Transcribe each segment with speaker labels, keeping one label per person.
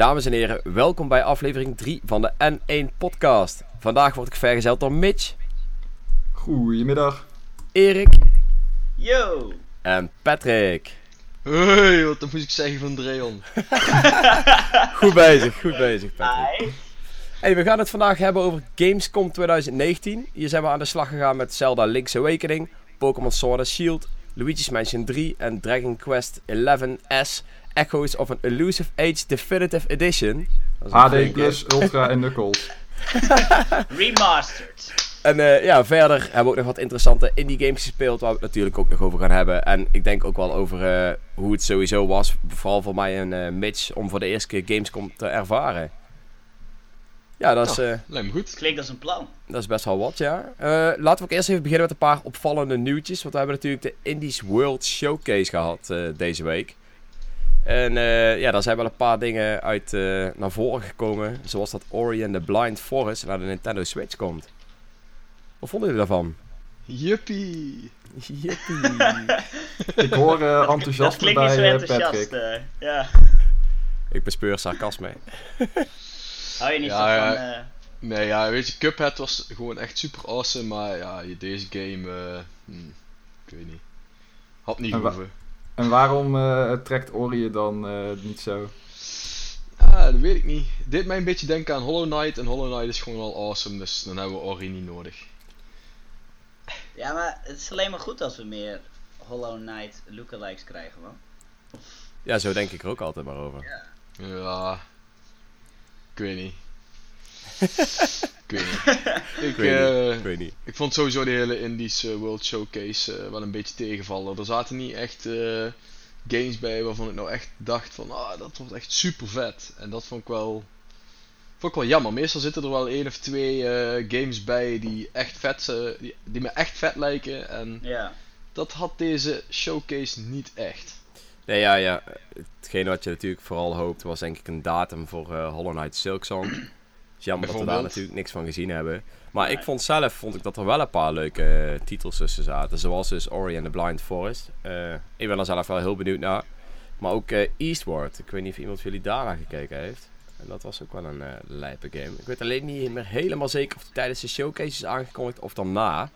Speaker 1: Dames en heren, welkom bij aflevering 3 van de N1 podcast. Vandaag word ik vergezeld door Mitch,
Speaker 2: Goedemiddag.
Speaker 1: Erik
Speaker 3: Yo!
Speaker 1: en Patrick.
Speaker 4: Hey, wat dan moest ik zeggen van Dreon?
Speaker 1: Goed bezig, goed bezig Patrick.
Speaker 3: Hi.
Speaker 1: Hey, we gaan het vandaag hebben over Gamescom 2019. Hier zijn we aan de slag gegaan met Zelda Link's Awakening, Pokémon Sword and Shield, Luigi's Mansion 3 en Dragon Quest 11S Echoes of an Elusive Age Definitive Edition. Een
Speaker 2: HD. Plus, Ultra en Knuckles.
Speaker 3: Remastered.
Speaker 1: En eh, ja, verder hebben we ook nog wat interessante indie games gespeeld, waar we het natuurlijk ook nog over gaan hebben. En ik denk ook wel over eh, hoe het sowieso was, vooral voor mij en eh, Mitch, om voor de eerste keer Gamescom te ervaren. Ja, dat is, eh,
Speaker 4: Lijkt me goed.
Speaker 3: Klinkt als een plan.
Speaker 1: dat is best wel wat, ja. Eh, laten we ook eerst even beginnen met een paar opvallende nieuwtjes. Want we hebben natuurlijk de Indies World Showcase gehad eh, deze week. En eh, ja, daar zijn wel een paar dingen uit eh, naar voren gekomen. Zoals dat Ori and the Blind Forest naar de Nintendo Switch komt. Wat vonden jullie daarvan?
Speaker 4: Juppie.
Speaker 1: Jippie.
Speaker 2: Ik hoor
Speaker 3: Dat
Speaker 2: enthousiasme
Speaker 3: zo
Speaker 2: bij eh,
Speaker 3: enthousiast.
Speaker 2: Patrick.
Speaker 3: eh, ja.
Speaker 1: Ik bespeur sarcasme.
Speaker 3: Hou je niet
Speaker 4: Ja,
Speaker 3: zo van... eh,
Speaker 4: Nee, ja, weet je, Cuphead was gewoon echt super awesome, maar ja, je- deze game, eh, hmm, ik weet niet. Had niet hoeven.
Speaker 2: En waarom eh, trekt Ori je dan eh, niet zo?
Speaker 4: Ah, dat weet ik niet. Dit mij een beetje denken aan Hollow Knight en Hollow Knight is gewoon wel awesome, dus dan hebben we Ori niet nodig.
Speaker 3: ja, maar het is alleen maar goed als we meer Hollow Knight lookalikes krijgen, man.
Speaker 1: Ja, zo denk ik er ook altijd maar over.
Speaker 4: Ja, ik weet niet. Ik weet niet. Ik,
Speaker 1: Ik weet
Speaker 4: eh,
Speaker 1: niet. Ik weet niet.
Speaker 4: Ik vond sowieso de hele Indies eh, World Showcase eh, wel een beetje tegenvallen. Er zaten niet echt eh, games bij waarvan ik nou echt dacht van, ah, dat wordt echt super vet. En dat vond ik wel, vond ik wel jammer. Meestal zitten er wel één of twee eh, games bij die echt vet, die, die me echt vet lijken. En
Speaker 3: Ja.
Speaker 4: dat had deze showcase niet echt.
Speaker 1: Nee, ja, ja. Hetgeen wat je natuurlijk vooral hoopt was denk ik een datum voor eh Hollow Knight Silksong. Het is jammer dat we daar natuurlijk niks van gezien hebben. Maar ik vond zelf vond ik dat er wel een paar leuke eh, titels tussen zaten. Zoals dus Ori and the Blind Forest. Eh, ik ben er zelf wel heel benieuwd naar. Maar ook eh, Eastward. Ik weet niet of iemand van jullie daarna gekeken heeft. En dat was ook wel een lijpe game. Ik weet alleen niet meer helemaal zeker of die tijdens de showcase is aangekondigd of daarna.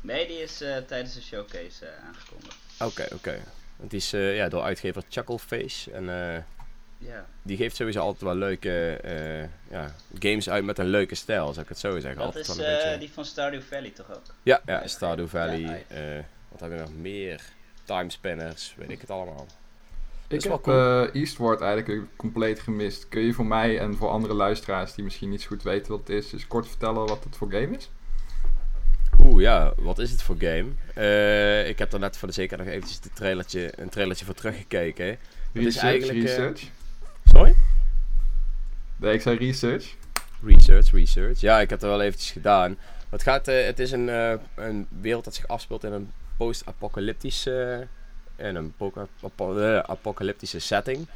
Speaker 3: Nee, die is tijdens de showcase aangekondigd.
Speaker 1: Oké, oké. Die is ja, door uitgever Chuckleface. En
Speaker 3: Ja.
Speaker 1: die geeft sowieso altijd wel leuke eh, ja, games uit met een leuke stijl, zou ik het zo zeggen.
Speaker 3: Dat
Speaker 1: altijd
Speaker 3: is
Speaker 1: wel een
Speaker 3: eh,
Speaker 1: beetje...
Speaker 3: die van Stardew Valley toch ook?
Speaker 1: Ja, ja, Stardew Valley.
Speaker 3: Ja,
Speaker 1: eh, wat hebben we nog meer? Timespanners, weet ik het allemaal.
Speaker 2: Ik heb
Speaker 1: cool.
Speaker 2: eh, Eastward eigenlijk compleet gemist. Kun je voor mij en voor andere luisteraars die misschien niet zo goed weten wat het is, eens kort vertellen wat het voor game is?
Speaker 1: Oeh, ja, wat is het voor game? Eh, ik heb er net voor de zekerheid nog eventjes de trailertje, een trailertje voor teruggekeken. Het is eigenlijk...
Speaker 2: research.
Speaker 1: Sorry?
Speaker 2: Nee, ik zei research.
Speaker 1: Research, research. Ja, ik heb er wel eventjes gedaan. Het, gaat, eh, het is een, eh, een wereld dat zich afspeelt in een post-apocalyptische... in een poca- apo- eh, apocalyptische setting.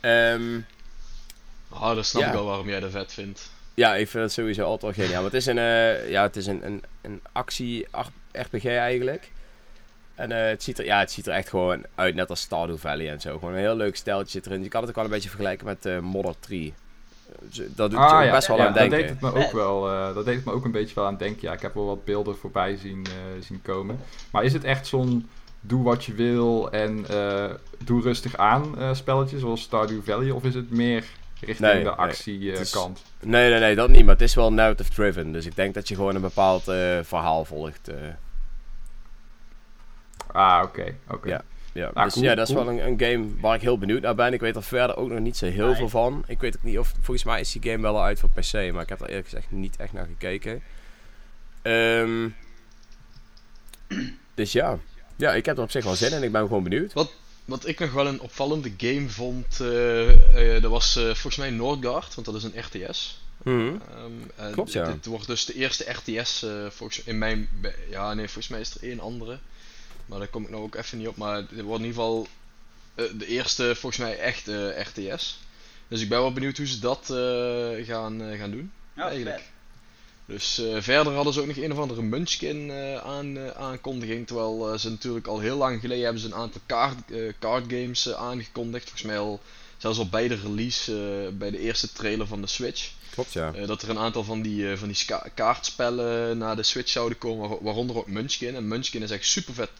Speaker 1: Ehm,
Speaker 4: Ah, dan snap
Speaker 1: Ja.
Speaker 4: ik wel waarom jij dat vet vindt.
Speaker 1: ja, ik vind het sowieso altijd wel geniaal. Maar het is een, eh, ja, het is een, een, een actie-RPG eigenlijk. En eh, het, ziet er, ja, het ziet er echt gewoon uit, net als Stardew Valley en zo. Gewoon een heel leuk steltje zit erin. Je kan het ook wel een beetje vergelijken met eh Modder 3. Eh, Dat doet je ook best wel
Speaker 2: Ah, ja,
Speaker 1: aan
Speaker 2: dat
Speaker 1: denken.
Speaker 2: deed het me ook wel. dat deed het me ook een beetje wel aan denken. Ja, ik heb wel wat beelden voorbij zien, zien komen. Maar is het echt zo'n doe wat je wil en doe rustig aan spelletje zoals Stardew Valley? Of is het meer richting
Speaker 1: Nee,
Speaker 2: de
Speaker 1: nee.
Speaker 2: actie eh,
Speaker 1: Het is-
Speaker 2: kant?
Speaker 1: Nee, nee, nee, dat niet. Maar het is wel narrative driven. Dus ik denk dat je gewoon een bepaald verhaal volgt.
Speaker 2: Ah, oké. oké.
Speaker 1: Ja. ja.
Speaker 2: Ah,
Speaker 1: dus
Speaker 2: cool,
Speaker 1: ja, dat is wel een, een game waar ik heel benieuwd naar ben. Ik weet er verder ook nog niet zo heel
Speaker 3: Nee.
Speaker 1: veel van. Ik weet ook niet of... Volgens mij is die game wel al uit voor PC. Maar ik heb er eerlijk gezegd niet echt naar gekeken. Ehm, dus ja. Ja, ik heb er op zich wel zin in. Ik ben gewoon benieuwd.
Speaker 4: Wat ik nog wel een opvallende game vond, eh, eh, dat was eh, volgens mij Northgard, want dat is een RTS.
Speaker 1: Mhm.
Speaker 4: Ehm,
Speaker 1: Klopt, ja.
Speaker 4: Dit wordt dus de eerste RTS, eh, volgens in mijn, ja nee, volgens mij is er één andere. Maar daar kom ik nou ook even niet op, maar dit wordt in ieder geval eh, de eerste volgens mij echte RTS. Dus ik ben wel benieuwd hoe ze dat eh, gaan, eh, gaan doen.
Speaker 3: Oh,
Speaker 4: Eigenlijk.
Speaker 3: vet.
Speaker 4: Dus eh, verder hadden ze ook nog een of andere Munchkin eh, aan, eh, aankondiging. Terwijl eh, ze natuurlijk al heel lang geleden hebben ze een aantal kaart, eh, card games eh, aangekondigd. Volgens mij al zelfs al bij de release, eh, bij de eerste trailer van de Switch,
Speaker 1: Klopt, ja.
Speaker 4: eh, dat er een aantal van die, eh, van die ska- kaartspellen naar de Switch zouden komen, waar- waaronder ook Munchkin. En Munchkin is echt super vet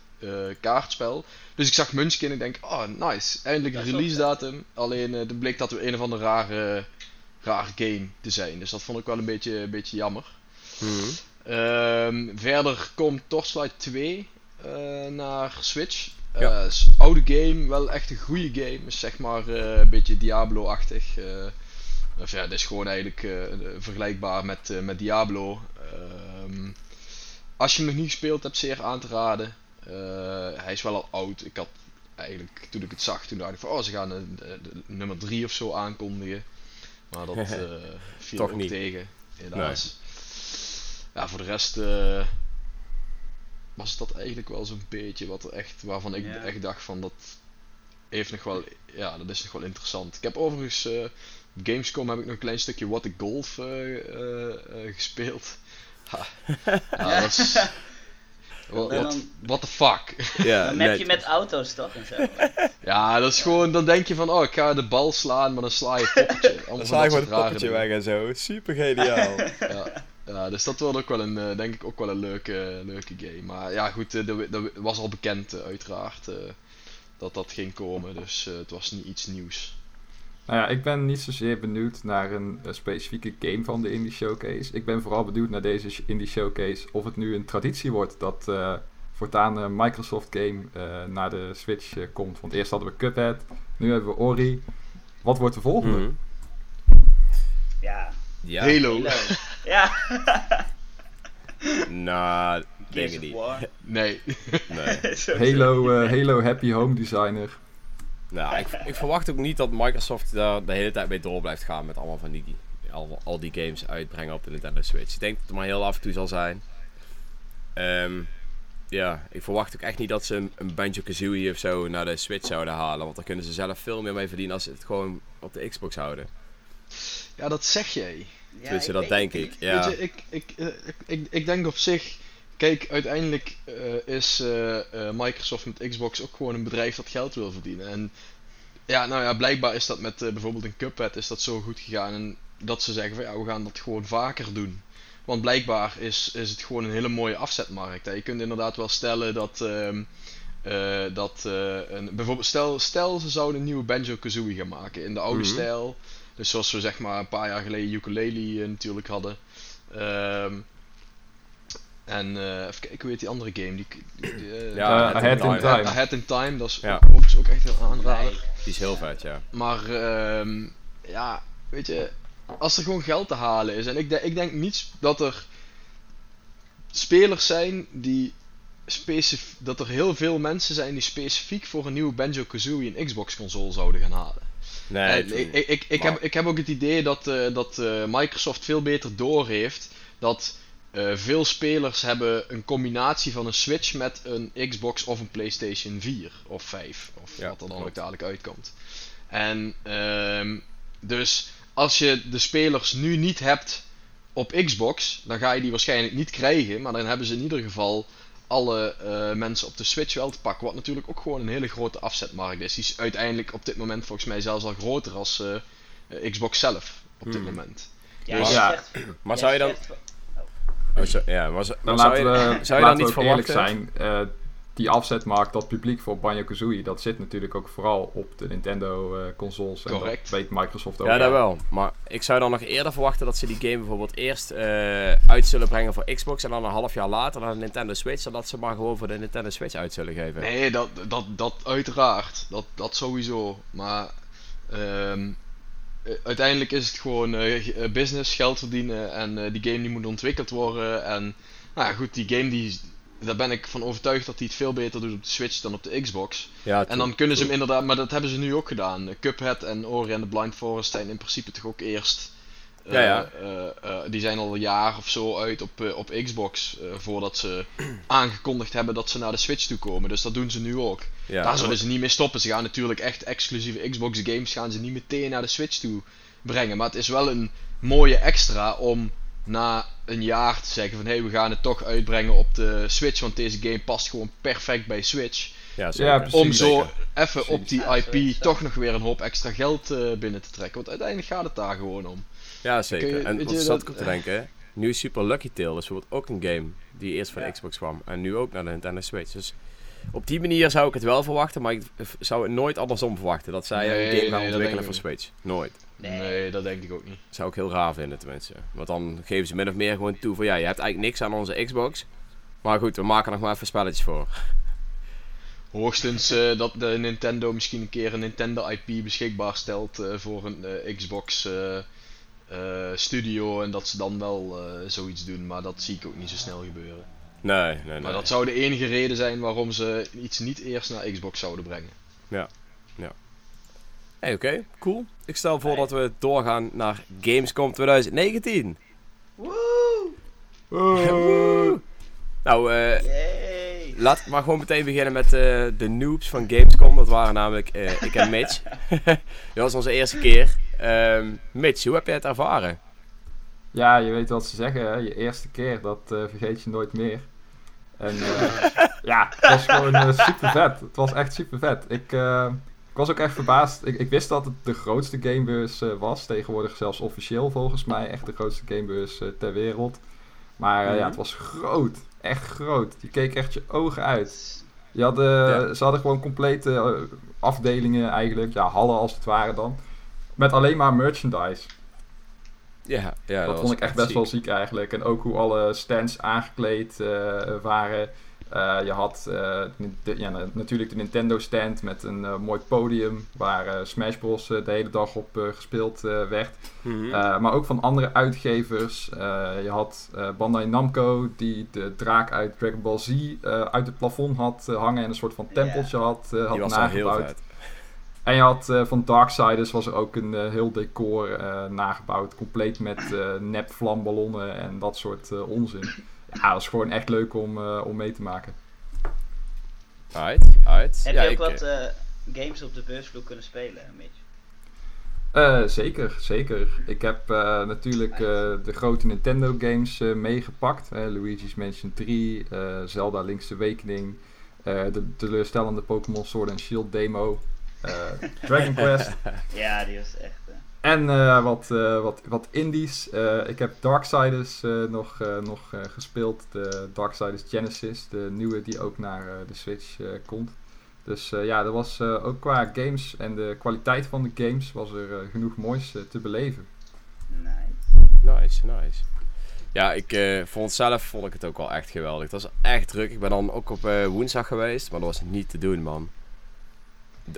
Speaker 4: kaartspel. Dus ik zag Munchkin en ik denk, oh nice, eindelijk release datum. Alleen uh, bleek dat weer een of andere rare, rare game te zijn. Dus dat vond ik wel een beetje, een beetje jammer.
Speaker 1: Mhm.
Speaker 4: Ehm, verder komt Torchlight 2 eh, naar Switch. Eh,
Speaker 1: Ja.
Speaker 4: oude game, wel echt een goede game. Is zeg maar eh, een beetje Diablo-achtig. eh. of ja, het is gewoon eigenlijk eh, vergelijkbaar met, eh, met Diablo. Ehm, als je hem nog niet gespeeld hebt, zeer aan te raden. Eh, hij is wel al oud. Ik had eigenlijk, toen ik het zag, toen dacht ik van, oh, ze gaan een, de- de nummer 3 of zo aankondigen. Maar dat eh, viel
Speaker 1: Toch
Speaker 4: ook
Speaker 1: niet.
Speaker 4: tegen, helaas. Ja, voor de rest eh, was dat eigenlijk wel zo'n beetje wat er echt, waarvan ik
Speaker 3: Ja.
Speaker 4: echt dacht van dat heeft nog wel, ja, dat is nog wel interessant. Ik heb overigens eh, op Gamescom heb ik nog een klein stukje What the Golf eh, eh, eh, gespeeld. Ha. Ja, dat is, what, what, what the fuck?
Speaker 1: Ja,
Speaker 3: Dan heb je met auto's toch en zo.
Speaker 4: Ja, dat is gewoon, dan denk je van, oh, ik ga de bal slaan, maar dan sla je het poppetje.
Speaker 1: Dan sla je
Speaker 4: dat
Speaker 1: gewoon het poppetje weg en zo. Super geniaal.
Speaker 4: Ja, ja, dus dat wordt ook wel een, eh, denk ik ook wel een leuke, leuke game. Maar ja, goed, eh, dat dat was al bekend eh, uiteraard eh, dat dat ging komen, dus eh, het was niet iets nieuws.
Speaker 2: Nou ja, ik ben niet zozeer benieuwd naar een, eh, specifieke game van de Indie Showcase. Ik ben vooral benieuwd naar deze Indie Showcase of het nu een traditie wordt dat eh, voortaan een Microsoft game eh, naar de Switch komt. Want eerst hadden we Cuphead, nu hebben we Ori. Wat wordt de volgende?
Speaker 1: Mhm.
Speaker 3: Ja.
Speaker 1: Ja,
Speaker 4: Halo.
Speaker 3: Halo. Ja.
Speaker 1: nou, denk ik niet.
Speaker 4: Nee.
Speaker 1: Nee.
Speaker 2: Halo, eh, Halo Happy Home Designer.
Speaker 1: Nou, ik, ik verwacht ook niet dat Microsoft daar de hele tijd mee door blijft gaan met allemaal van die, al, al die games uitbrengen op de Nintendo Switch. Ik denk dat het maar heel af en toe zal zijn. Ehm, ja, ik verwacht ook echt niet dat ze een, een Banjo-Kazooie of zo naar de Switch zouden halen. Want daar kunnen ze zelf veel meer mee verdienen als ze het gewoon op de Xbox houden.
Speaker 4: Ja, dat zeg jij.
Speaker 3: Ja,
Speaker 1: Tenminste, dat denk ik. Ja.
Speaker 4: Weet je, ik, ik, eh, ik, ik, ik denk op zich. Kijk, uiteindelijk eh, is eh, eh, Microsoft met Xbox ook gewoon een bedrijf dat geld wil verdienen. En ja, nou ja, blijkbaar is dat met bijvoorbeeld een Cuphead is dat zo goed gegaan. En dat ze zeggen van ja, we gaan dat gewoon vaker doen. Want blijkbaar is, is het gewoon een hele mooie afzetmarkt. Hè. Je kunt inderdaad wel stellen dat. eh, dat een, bijvoorbeeld, stel, stel ze zouden een nieuwe Banjo Kazooie gaan maken in de oude
Speaker 1: Mhm.
Speaker 4: stijl. Dus zoals we zeg maar een paar jaar geleden ukulele natuurlijk hadden. Ehm, en eh, even kijken, hoe heet die andere game? Die, die, eh,
Speaker 1: Ja,
Speaker 2: Eh,
Speaker 1: Ahead in
Speaker 2: in
Speaker 1: Time.
Speaker 2: Time.
Speaker 4: Ahead in Time, dat is
Speaker 1: Ja.
Speaker 4: ook, ook, echt een aanrader.
Speaker 3: Nee.
Speaker 1: Die is heel vet, ja.
Speaker 4: Maar ehm, ja, weet je, als er gewoon geld te halen is. En ik, de- ik denk niet dat er spelers zijn die specif dat er heel veel mensen zijn die specifiek voor een nieuwe Banjo Kazooie een Xbox console zouden gaan halen.
Speaker 1: Nee,
Speaker 4: En ik, ik, ik,
Speaker 1: Maar-
Speaker 4: heb, ik heb ook het idee dat, eh, dat eh, Microsoft veel beter doorheeft dat eh, veel spelers hebben een combinatie van een Switch met een Xbox of een PlayStation 4 of 5 of
Speaker 1: Ja,
Speaker 4: wat er dan ook dadelijk uitkomt. En ehm, dus als je de spelers nu niet hebt op Xbox, dan ga je die waarschijnlijk niet krijgen, maar dan hebben ze in ieder geval alle eh, mensen op de Switch wel te pakken. Wat natuurlijk ook gewoon een hele grote afzetmarkt is. Die is uiteindelijk op dit moment volgens mij zelfs al groter als eh, Xbox zelf op dit
Speaker 1: Hmm.
Speaker 4: moment.
Speaker 3: Ja,
Speaker 1: Dus-
Speaker 2: Ja.
Speaker 1: Maar zou je dan... Oh, zo- ja, maar, zo-
Speaker 2: Dan
Speaker 1: maar zou
Speaker 2: laten
Speaker 1: je,
Speaker 2: we,
Speaker 1: zou je dan niet verwachten...
Speaker 2: zijn. eh, die afzetmarkt, dat publiek voor Banjo-Kazooie, dat zit natuurlijk ook vooral op de Nintendo-consoles. en
Speaker 4: Correct.
Speaker 2: dat weet Microsoft ook.
Speaker 1: Ja, dat wel. Maar ik zou dan nog eerder verwachten dat ze die game bijvoorbeeld eerst eh, uit zullen brengen voor Xbox en dan een half jaar later naar de Nintendo Switch, zodat ze maar gewoon voor de Nintendo Switch uit zullen geven.
Speaker 4: Nee, dat, dat, dat uiteraard. Dat, dat sowieso. Maar ehm, eh, uiteindelijk is het gewoon eh, eh, business, geld verdienen en eh, die game die moet ontwikkeld worden. En nou ja, goed, die game die, daar ben ik van overtuigd dat hij het veel beter doet op de Switch dan op de Xbox.
Speaker 1: Ja,
Speaker 4: En dan kunnen ze hem inderdaad, maar dat hebben ze nu ook gedaan. Eh, Cuphead en Ori and the Blind Forest zijn in principe toch ook eerst. Eh,
Speaker 1: Ja, ja.
Speaker 4: eh, eh, die zijn al een jaar of zo uit op, eh, op Xbox. eh, voordat ze aangekondigd hebben dat ze naar de Switch toe komen. Dus dat doen ze nu ook.
Speaker 1: ja.
Speaker 4: Daar zullen ze niet mee stoppen. Ze gaan natuurlijk echt exclusieve Xbox games gaan ze niet meteen naar de Switch toe brengen. Maar het is wel een mooie extra om na een jaar te zeggen van hé, hey, we gaan het toch uitbrengen op de Switch. Want deze game past gewoon perfect bij Switch.
Speaker 1: Ja.
Speaker 2: Ja, precies.
Speaker 4: Om zo even op die IP toch nog weer een hoop extra geld eh, binnen te trekken. Want uiteindelijk gaat het daar gewoon om.
Speaker 1: Ja, zeker.
Speaker 4: Je-
Speaker 1: en wat zat
Speaker 4: dat-
Speaker 1: ik op te denken, hè? Nu Super Lucky Tail is bijvoorbeeld ook een game die eerst van
Speaker 3: Ja.
Speaker 1: Xbox kwam. En nu ook naar de Nintendo Switch. Dus op die manier zou ik het wel verwachten, maar ik zou het nooit andersom verwachten. Dat zij
Speaker 4: Nee,
Speaker 1: een game gaan
Speaker 4: nee,
Speaker 1: ontwikkelen voor Switch. Nooit.
Speaker 3: Nee.
Speaker 4: Nee. dat denk ik ook niet.
Speaker 1: Zou ik heel raar vinden tenminste. Want dan geven ze min of meer gewoon toe van ja, je hebt eigenlijk niks aan onze Xbox. Maar goed, we maken nog maar even spelletjes voor.
Speaker 4: Hoogstens eh, dat de Nintendo misschien een keer een Nintendo IP beschikbaar stelt eh, voor een eh, Xbox eh, Studio. En dat ze dan wel eh, zoiets doen. Maar dat zie ik ook niet zo snel gebeuren.
Speaker 1: Nee, nee, nee.
Speaker 4: Maar dat zou de enige reden zijn waarom ze iets niet eerst naar Xbox zouden brengen.
Speaker 1: Hey, oké, cool. Ik stel voor dat we doorgaan naar Gamescom 2019.
Speaker 3: Woe!
Speaker 1: Woe! Nou, eh
Speaker 3: Yay!
Speaker 1: Laat ik maar gewoon meteen beginnen met eh, de noobs van Gamescom. Dat waren namelijk eh, ik en Mitch. dat was onze eerste keer. Ehm, Mitch, hoe heb jij het ervaren?
Speaker 2: Ja, je weet wat ze zeggen, hè? je eerste keer, dat eh, vergeet je nooit meer. En eh, ja, het was gewoon eh, super vet. Het was echt super vet. Ik, ik was ook echt verbaasd. Ik, ik wist dat het de grootste gamebeurs was. Tegenwoordig zelfs officieel volgens mij. Echt de grootste gamebeurs ter wereld. Maar ja,
Speaker 1: Mhm.
Speaker 2: het was groot. Echt groot. Je keek echt je ogen uit. Je had,
Speaker 1: Ja.
Speaker 2: Ze hadden gewoon complete afdelingen eigenlijk. Ja, hallen als het ware dan. Met alleen maar merchandise.
Speaker 1: Ja, ja
Speaker 2: dat vond ik echt best
Speaker 1: ziek.
Speaker 2: wel ziek eigenlijk. En ook hoe alle stands aangekleed eh, waren. Eh, je had eh, de- ja, na- natuurlijk de Nintendo stand met een mooi podium waar eh, Smash Bros. de hele dag op gespeeld werd.
Speaker 1: Mhm.
Speaker 2: Eh, maar ook van andere uitgevers. Eh, je had eh, Bandai Namco die de draak uit Dragon Ball Z eh, uit het plafond had hangen en een soort van tempeltje had, had
Speaker 1: Die was wel heel
Speaker 2: nagebouwd. En je had eh, van Darksiders was er ook een eh, heel decor eh, nagebouwd. Compleet met eh nep vlamballonnen en dat soort eh, onzin. Ja, dat was gewoon echt leuk om, eh, om mee te maken.
Speaker 1: Uit, uit.
Speaker 3: Heb
Speaker 1: ja,
Speaker 3: je ook
Speaker 1: ik,
Speaker 3: wat games op de beursvloer kunnen spelen, Mitch?
Speaker 2: Eh, zeker, zeker. Ik heb eh, natuurlijk eh, de grote Nintendo games eh, meegepakt. hè. Luigi's Mansion 3, eh, Zelda Link's Awakening, eh, de teleurstellende Pokémon Sword and Shield demo, Dragon Quest.
Speaker 3: Ja, die was echt... eh,
Speaker 2: En eh, wat, eh, wat, wat indies. Eh, ik heb Darksiders eh, nog, eh, nog eh, gespeeld. De Darksiders Genesis. De nieuwe die ook naar eh, de Switch eh, komt. Dus eh, ja, er was eh, ook qua games en de kwaliteit van de games was er eh, genoeg moois eh, te beleven.
Speaker 3: nice.
Speaker 1: Nice, nice. Ja, ik eh, vond zelf vond ik het ook wel echt geweldig. Het was echt druk. Ik ben dan ook op eh, woensdag geweest, maar dat was niet te doen, man.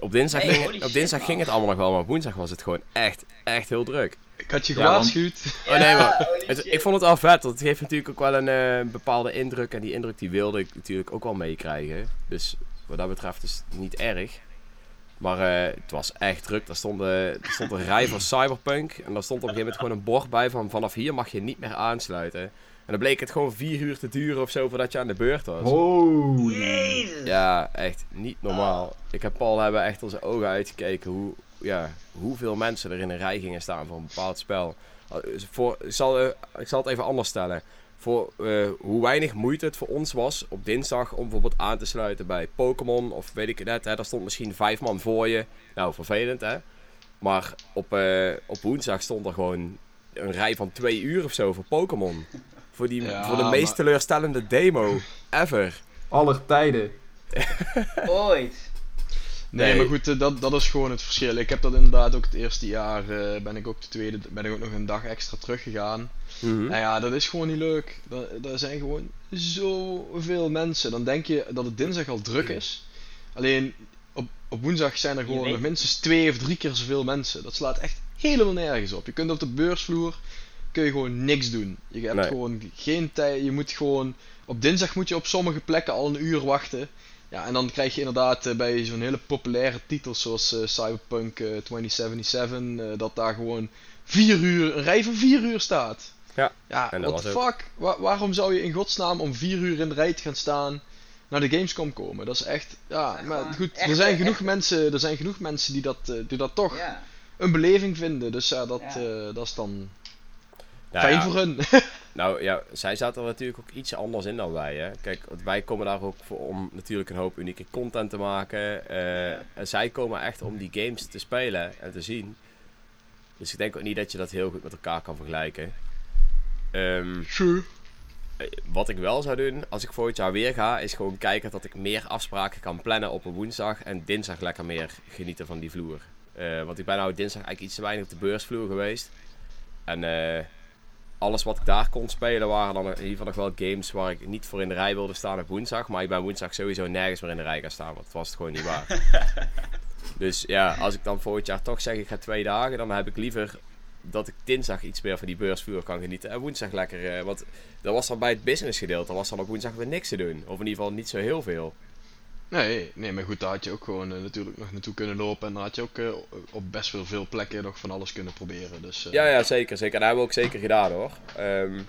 Speaker 1: Op dinsdag, ging, op dinsdag ging het allemaal nog wel, maar woensdag was het gewoon echt, echt heel druk.
Speaker 4: Ik had je
Speaker 2: Ja, want-
Speaker 4: gewaarschuwd.
Speaker 1: Oh nee, maar het- ik vond het wel vet, want het geeft natuurlijk ook wel een eh, bepaalde indruk. En die indruk die wilde ik natuurlijk ook wel meekrijgen. Dus wat dat betreft is het niet erg. Maar eh, het was echt druk. Daar stond, er stond een rij van Cyberpunk. En daar stond op een gegeven moment gewoon een bord bij van vanaf hier mag je niet meer aansluiten. En dan bleek het gewoon vier uur te duren of zo voordat je aan de beurt was.
Speaker 2: Holy.
Speaker 3: Jezus!
Speaker 1: Ja, echt niet normaal. Ik heb Paul hebben echt onze ogen uitgekeken hoe, ja, hoeveel mensen er in een rij gingen staan voor een bepaald spel. Voor, ik, zal, eh, ik zal het even anders stellen. Voor eh, hoe weinig moeite het voor ons was op dinsdag om bijvoorbeeld aan te sluiten bij Pokémon of weet ik het net. Hè, daar stond misschien vijf man voor je. Nou, vervelend hè. Maar op, eh, op woensdag stond er gewoon een rij van twee uur of zo voor Pokémon. Voor, die,
Speaker 4: Ja,
Speaker 1: voor de meest
Speaker 4: maar-
Speaker 1: teleurstellende demo ever.
Speaker 2: Aller tijden.
Speaker 3: Ooit!
Speaker 4: Nee,
Speaker 1: Nee.
Speaker 4: maar goed, eh, dat, dat is gewoon het verschil. Ik heb dat inderdaad ook het eerste jaar, eh, ben ik ook de tweede, ben ik ook nog een dag extra teruggegaan.
Speaker 1: Mhm.
Speaker 4: Nou ja, dat is gewoon niet leuk. Er zijn gewoon zoveel mensen. Dan denk je dat het dinsdag al druk is. Alleen op, op woensdag zijn er gewoon minstens twee of drie keer zoveel mensen. Dat slaat echt helemaal nergens op. Je kunt op de beursvloer kun je gewoon niks doen. Je hebt
Speaker 1: Nee.
Speaker 4: gewoon geen tijd. Je moet gewoon. Op dinsdag moet je op sommige plekken al een uur wachten. Ja, en dan krijg je inderdaad eh, bij zo'n hele populaire titels zoals eh, Cyberpunk eh, 2077, eh, dat daar gewoon vier uur, een rij van vier uur staat.
Speaker 1: Ja,
Speaker 4: Ja,
Speaker 1: en dat
Speaker 4: what the
Speaker 1: was
Speaker 4: fuck? Wa- waarom zou je in godsnaam om vier uur in de rij te gaan staan naar de Gamescom komen? Dat is echt, ja,
Speaker 3: Ja,
Speaker 4: maar goed,
Speaker 3: echt,
Speaker 4: er zijn genoeg
Speaker 3: echt.
Speaker 4: mensen, er zijn genoeg mensen die dat, eh, die dat toch
Speaker 3: Ja.
Speaker 4: een beleving vinden. Dus ja, dat, eh, dat is dan Fijn
Speaker 1: ja.
Speaker 4: voor hun.
Speaker 1: Nou ja, zij zaten er natuurlijk ook iets anders in dan wij. Hè? Kijk, wij komen daar ook voor om natuurlijk een hoop unieke content te maken. eh, En zij komen echt om die games te spelen en te zien. Dus ik denk ook niet dat je dat heel goed met elkaar kan vergelijken. Ehm,
Speaker 4: Sure.
Speaker 1: eh, wat ik wel zou doen, als ik volgend jaar weer ga, is gewoon kijken dat ik meer afspraken kan plannen op een woensdag. En dinsdag lekker meer genieten van die vloer. Eh, want ik ben nou dinsdag eigenlijk iets te weinig op de beursvloer geweest. En eh, alles wat ik daar kon spelen waren dan in ieder geval nog wel games waar ik niet voor in de rij wilde staan op woensdag. Maar ik ben woensdag sowieso nergens meer in de rij gaan staan, want het was het gewoon niet waar. dus ja, als ik dan volgend jaar toch zeg ik ga twee dagen, dan heb ik liever dat ik dinsdag iets meer van die beursvloer kan genieten. En woensdag lekker, eh, want dat was dan bij het business gedeelte, dan was dan op woensdag weer niks te doen. Of in ieder geval niet zo heel veel.
Speaker 4: Nee, nee, maar goed, daar had je ook gewoon eh, natuurlijk nog naartoe kunnen lopen. En daar had je ook eh, op best wel veel plekken nog van alles kunnen proberen. Dus, eh,
Speaker 1: Ja, ja, zeker. zeker. En hebben we ook zeker gedaan hoor. Ehm,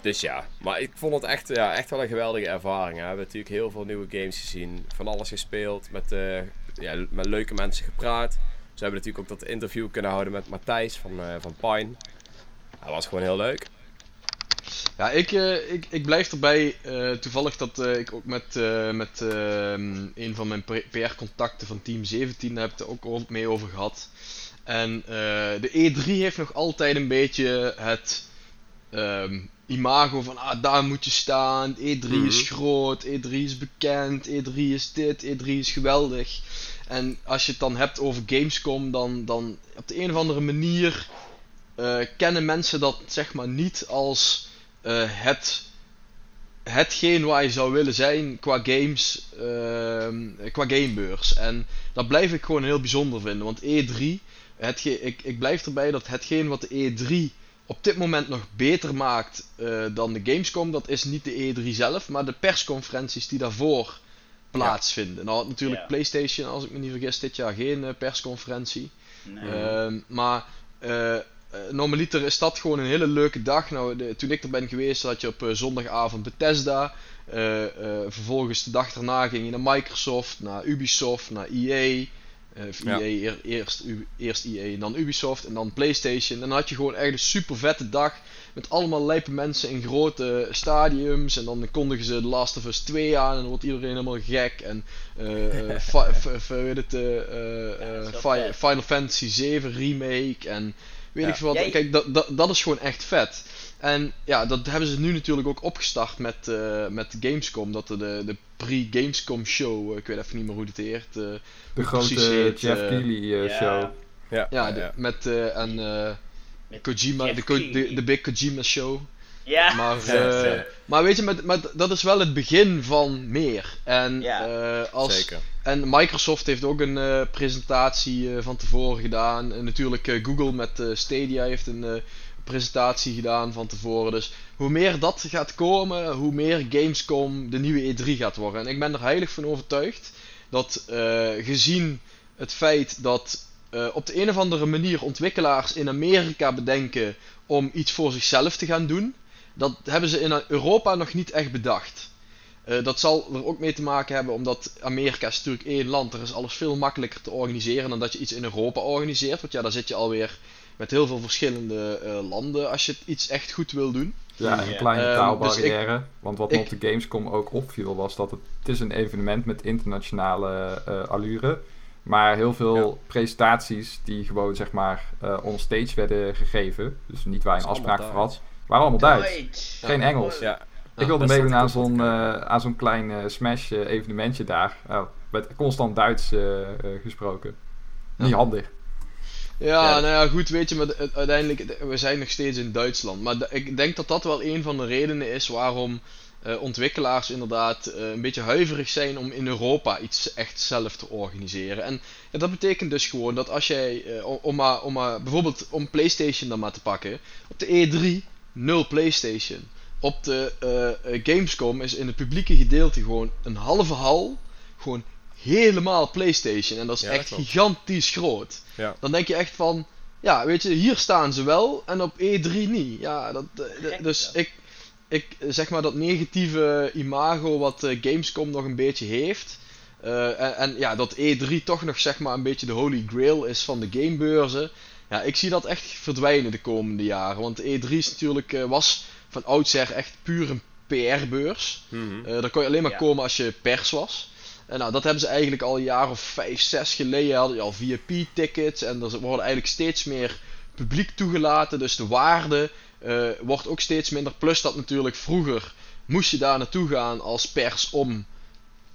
Speaker 1: dus ja, maar ik vond het echt, ja, echt wel een geweldige ervaring. hè. We hebben natuurlijk heel veel nieuwe games gezien. Van alles gespeeld. Met, ja, met leuke mensen gepraat. Ze hebben natuurlijk ook dat interview kunnen houden met Matthijs van, van Pine. Dat was gewoon heel leuk.
Speaker 4: Ja, ik, eh, ik, ik blijf erbij. eh, toevallig dat eh, ik ook met, met ehm, een van mijn PR-contacten van Team 17 daar heb het ook mee over gehad. En de E3 heeft nog altijd een beetje het ehm, imago van ah, daar moet je staan. E3 is
Speaker 1: Mhm.
Speaker 4: groot, E3 is bekend, E3 is dit, E3 is geweldig. En als je het dan hebt over Gamescom, dan, dan op de een of andere manier kennen mensen dat zeg maar niet als eh, het, hetgeen waar je zou willen zijn qua games, ehm, qua gamebeurs. En dat blijf ik gewoon heel bijzonder vinden, want E3, hetge, ik, ik blijf erbij dat hetgeen wat de E3 op dit moment nog beter maakt eh, dan de Gamescom, dat is niet de E3 zelf, maar de persconferenties die daarvoor plaatsvinden. Nou had natuurlijk
Speaker 3: Ja.
Speaker 4: PlayStation, als ik me niet vergis, dit jaar geen eh, persconferentie.
Speaker 3: Nee.
Speaker 4: Ehm, maar eh, eh, normaliter is dat gewoon een hele leuke dag. Nou, de- toen ik er ben geweest, had je op eh, zondagavond Bethesda. Eh, eh, vervolgens de dag daarna ging je naar Microsoft, naar Ubisoft, naar EA. Eh, of
Speaker 1: Ja.
Speaker 4: EA eer- eerst, U- eerst EA en dan Ubisoft en dan PlayStation. En dan had je gewoon echt een super vette dag. Met allemaal lijpe mensen in grote stadiums. En dan kondigen ze The Last of Us 2 aan. En dan wordt iedereen helemaal gek. En eh, eh, fi- weet het, eh, eh,
Speaker 3: Ja,
Speaker 4: eh. Final Fantasy 7 remake. En weet
Speaker 1: Ja.
Speaker 4: ik veel wat.
Speaker 3: Jij-
Speaker 4: Kijk, dat, dat, dat is gewoon echt vet. En ja, dat hebben ze nu natuurlijk ook opgestart met, eh, met Gamescom. Dat er de, de pre-Gamescom show, eh, ik weet even niet meer hoe het heet. eh,
Speaker 2: De grote
Speaker 4: precies heet,
Speaker 2: Jeff
Speaker 4: eh,
Speaker 2: Keighley show.
Speaker 1: Ja,
Speaker 4: ja,
Speaker 1: ja,
Speaker 4: de-
Speaker 1: ja.
Speaker 4: met eh, en eh,
Speaker 3: Met
Speaker 4: Kojima, de, de, de Big Kojima show.
Speaker 3: Ja.
Speaker 4: Maar,
Speaker 1: Ja,
Speaker 4: eh,
Speaker 1: ja.
Speaker 4: maar weet je, met, met, dat is wel het begin van meer. En,
Speaker 3: Ja.
Speaker 4: eh, als,
Speaker 1: Zeker.
Speaker 4: en Microsoft heeft ook een eh, presentatie eh, van tevoren gedaan. En natuurlijk eh, Google met eh, Stadia heeft een eh, presentatie gedaan van tevoren. Dus hoe meer dat gaat komen, hoe meer Gamescom de nieuwe E3 gaat worden. En ik ben er heilig van overtuigd dat eh, gezien het feit dat eh, op de een of andere manier ontwikkelaars in Amerika bedenken om iets voor zichzelf te gaan doen, dat hebben ze in Europa nog niet echt bedacht. Eh, dat zal er ook mee te maken hebben omdat Amerika is natuurlijk één land. Er is alles veel makkelijker te organiseren dan dat je iets in Europa organiseert. Want ja, daar zit je alweer met heel veel verschillende eh, landen als je het iets echt goed wil doen.
Speaker 2: Ja, een kleine
Speaker 4: Ehm,
Speaker 2: taalbarrière. Want wat
Speaker 4: ik-
Speaker 2: op de Gamescom ook opviel was dat het, het is een evenement met internationale eh allure. Maar heel veel presentaties die gewoon zeg maar eh on stage werden gegeven. Dus niet waar je een afspraak voor had. Waren allemaal Duits. Geen Engels.
Speaker 1: Ja,
Speaker 2: Ik wilde meedoen aan zo'n eh, aan zo'n klein eh, Smash eh, evenementje daar. Uh, werd constant Duits gesproken. Niet handig.
Speaker 4: Ja,
Speaker 1: Ja.
Speaker 4: nou ja, goed, weet je, maar de- uiteindelijk, de- we zijn nog steeds in Duitsland. Maar ik denk dat dat wel een van de redenen is waarom eh, ontwikkelaars inderdaad eh, een beetje huiverig zijn om in Europa iets echt zelf te organiseren. En ja, dat betekent dus gewoon dat als jij, eh, om, om maar, om maar, bijvoorbeeld om PlayStation dan maar te pakken, op de E3 nul PlayStation. Op de eh, eh, Gamescom is in het publieke gedeelte gewoon een halve hal, gewoon helemaal PlayStation. En dat is
Speaker 1: Ja,
Speaker 4: echt gigantisch groot.
Speaker 1: Ja.
Speaker 4: Dan denk je echt van, ja, weet je, hier staan ze wel en op E3 niet. Ja, dat, eh,
Speaker 3: Gek,
Speaker 4: dus
Speaker 3: dat.
Speaker 4: ik, ik zeg maar dat negatieve imago wat Gamescom nog een beetje heeft. eh, en, en ja, dat E3 toch nog zeg maar een beetje de holy grail is van de gamebeurzen. Ja, ik zie dat echt verdwijnen de komende jaren. Want de E3 is natuurlijk, eh, was van oudsher echt puur een PR-beurs.
Speaker 1: Mhm.
Speaker 4: Eh daar kon je alleen maar
Speaker 3: Ja.
Speaker 4: komen als je pers was. En nou, dat hebben ze eigenlijk al een jaar of vijf, zes geleden. Hadden je al VIP-tickets. En er worden eigenlijk steeds meer publiek toegelaten. Dus de waarde eh, wordt ook steeds minder. Plus dat natuurlijk vroeger moest je daar naartoe gaan als pers om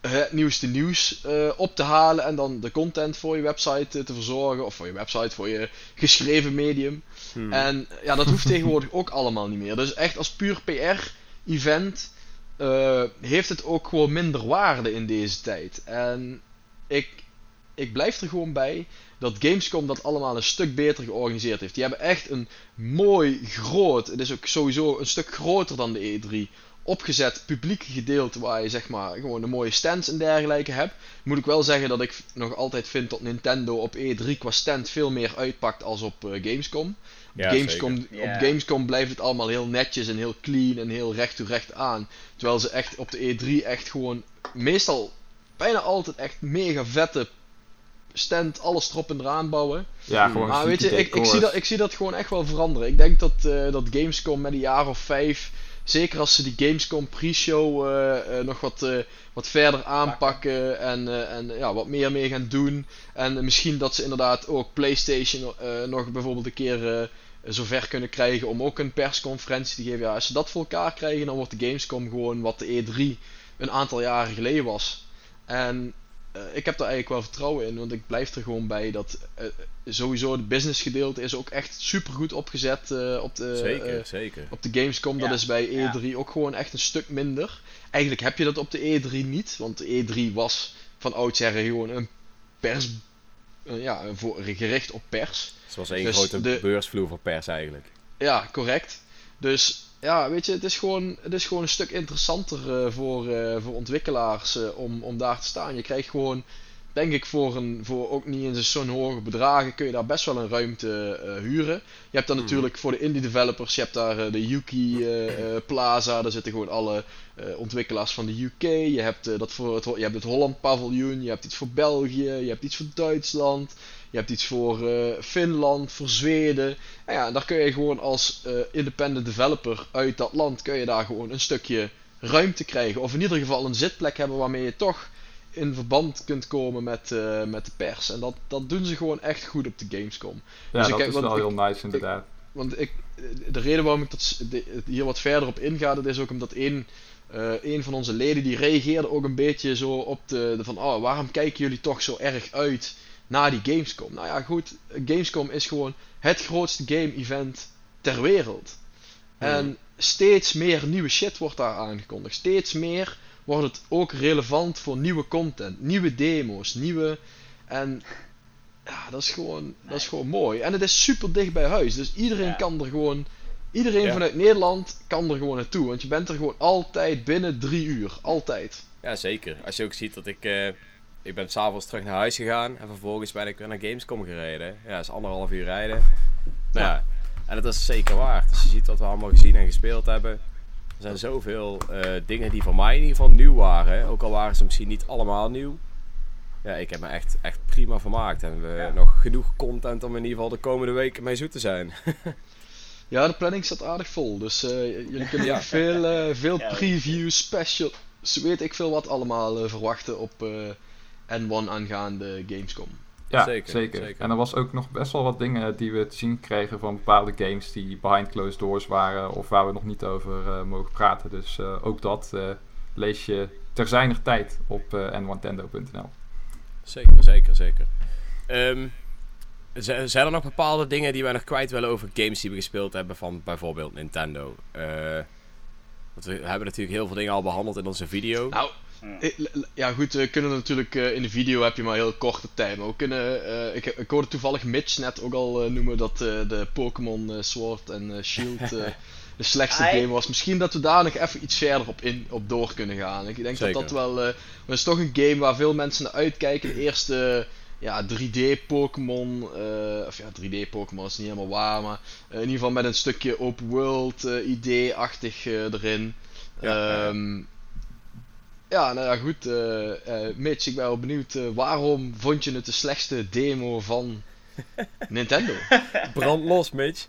Speaker 4: het nieuwste nieuws eh, op te halen. En dan de content voor je website eh, te verzorgen. Of voor je website, voor je geschreven medium.
Speaker 1: Mhm.
Speaker 4: En ja, dat hoeft tegenwoordig ook allemaal niet meer. Dus echt als puur PR-event eh, heeft het ook gewoon minder waarde in deze tijd. En ik, ik blijf er gewoon bij dat Gamescom dat allemaal een stuk beter georganiseerd heeft. Die hebben echt een mooi, groot, het is ook sowieso een stuk groter dan de E3, opgezet publiek gedeelte waar je zeg maar gewoon de mooie stands en dergelijke hebt. Moet ik wel zeggen dat ik nog altijd vind dat Nintendo op E3 qua stand veel meer uitpakt als op eh, Gamescom.
Speaker 1: Ja,
Speaker 4: Gamescom. Op. Gamescom blijft het allemaal heel netjes en heel clean en heel recht toe recht aan. Terwijl ze echt op de E3 echt gewoon meestal bijna altijd echt mega vette stand, alles erop en eraan bouwen.
Speaker 2: Ja,
Speaker 1: Hmm.
Speaker 2: gewoon
Speaker 4: Maar weet je, ik, ik, zie dat, ik zie dat gewoon echt wel veranderen. Ik denk dat, eh, dat Gamescom met een jaar of vijf, zeker als ze die Gamescom pre-show eh, eh, nog wat, eh, wat verder aanpakken en, en ja, wat meer mee gaan doen. En misschien dat ze inderdaad ook PlayStation nog bijvoorbeeld een keer zover kunnen krijgen om ook een persconferentie te geven. Als ze dat voor elkaar krijgen, dan wordt de Gamescom gewoon wat de E3 een aantal jaren geleden was. En eh, ik heb daar eigenlijk wel vertrouwen in, want ik blijf er gewoon bij dat eh, sowieso het business gedeelte is ook echt super goed opgezet eh, op, de,
Speaker 1: zeker, zeker.
Speaker 4: op de Gamescom. Dat is bij
Speaker 3: ja.
Speaker 4: E3 ook gewoon echt een stuk minder. Eigenlijk heb je dat op de E3 niet, want de E3 was van oudsher gewoon een pers. ja, voor, gericht op pers.
Speaker 1: Het was één
Speaker 4: Dus
Speaker 1: grote
Speaker 4: de-
Speaker 1: beursvloer voor pers eigenlijk.
Speaker 4: Ja, correct. Dus ja, weet je, het is gewoon, het is gewoon een stuk interessanter eh, voor, eh, voor ontwikkelaars eh, om, om daar te staan. Je krijgt gewoon, denk ik, voor, een, voor ook niet eens zo'n hoge bedragen, kun je daar best wel een ruimte huren. Je hebt dan
Speaker 1: Hmm.
Speaker 4: natuurlijk voor de indie developers, je hebt daar de Yuki Plaza, daar zitten gewoon alle ontwikkelaars van de UK. Je hebt, dat voor het, je hebt het Holland Paviljoen, je hebt iets voor België, je hebt iets voor Duitsland. Je hebt iets voor eh, Finland, voor Zweden. En ja, daar kun je gewoon als eh, independent developer uit dat land kun je daar gewoon een stukje ruimte krijgen. Of in ieder geval een zitplek hebben waarmee je toch in verband kunt komen met, eh, met de pers. En dat, dat doen ze gewoon echt goed op de Gamescom.
Speaker 2: Ja,
Speaker 4: Dus ik
Speaker 2: dat
Speaker 4: kijk-
Speaker 2: is wel
Speaker 4: ik-
Speaker 2: heel nice inderdaad.
Speaker 4: Want ik, de reden waarom ik dat, de- hier wat verder op inga, dat is ook omdat een, eh, een van onze leden die reageerde ook een beetje zo op de, de van, oh, waarom kijken jullie toch zo erg uit naar die Gamescom? Nou ja, goed, Gamescom is gewoon het grootste game-event ter wereld. En steeds meer nieuwe shit wordt daar aangekondigd. Steeds meer wordt het ook relevant voor nieuwe content, nieuwe demo's, nieuwe. En ja, dat is gewoon, dat is gewoon mooi. En het is super dicht bij huis. Dus iedereen
Speaker 3: Ja.
Speaker 4: kan er gewoon. Iedereen
Speaker 1: Ja.
Speaker 4: vanuit Nederland kan er gewoon naartoe. Want je bent er gewoon altijd binnen drie uur. Altijd.
Speaker 1: Ja, zeker. Als je ook ziet dat ik... eh, ik ben s'avonds terug naar huis gegaan en vervolgens ben ik weer naar Gamescom gereden. Ja, dat is anderhalf uur rijden. Nou ja, en dat is zeker waard. Als je ziet wat we allemaal gezien en gespeeld hebben. Er zijn zoveel eh, dingen die voor mij in ieder geval nieuw waren. Ook al waren ze misschien niet allemaal nieuw. Ja, ik heb me echt, echt prima vermaakt. En we
Speaker 3: Ja.
Speaker 1: nog genoeg content om in ieder geval de komende weken mee zoet te zijn.
Speaker 4: Ja, de planning staat aardig vol. Dus eh, jullie kunnen
Speaker 1: Ja.
Speaker 4: veel, eh, veel
Speaker 3: Ja.
Speaker 4: previews, special. Weet ik veel wat allemaal verwachten op eh, N1 aangaande Gamescom.
Speaker 2: Ja,
Speaker 1: Zeker,
Speaker 2: zeker,
Speaker 1: zeker.
Speaker 2: En er was ook nog best wel wat dingen die we te zien kregen van bepaalde games die behind closed doors waren of waar we nog niet over eh, mogen praten. Dus eh, ook dat eh, lees je ter zijner tijd op eh nwantendo.nl.
Speaker 1: Zeker, zeker, zeker. Ehm, zijn er nog bepaalde dingen die wij nog kwijt willen over games die we gespeeld hebben van bijvoorbeeld Nintendo? Eh, want we hebben natuurlijk heel veel dingen al behandeld in onze video.
Speaker 4: Nou, ja goed, we kunnen natuurlijk eh, in de video heb je maar heel korte tijd. Maar we kunnen, eh, ik, ik hoorde toevallig Mitch net ook al eh, noemen dat eh, de Pokémon eh, Sword en eh, Shield eh, de slechtste game was. Misschien dat we daar nog even iets verder op, in, op door kunnen gaan. Ik denk
Speaker 1: Zeker.
Speaker 4: dat dat wel, eh, het is toch een game waar veel mensen naar uitkijken. De eerste ja, 3D Pokémon, eh, of ja 3D Pokémon is niet helemaal waar, maar eh, in ieder geval met een stukje open world eh, idee-achtig eh, erin.
Speaker 1: Ja, ja, ja.
Speaker 4: Nou ja, goed. eh eh Mitch, ik ben wel benieuwd. eh, waarom vond je het de slechtste demo van Nintendo.
Speaker 1: Brand los, Mitch.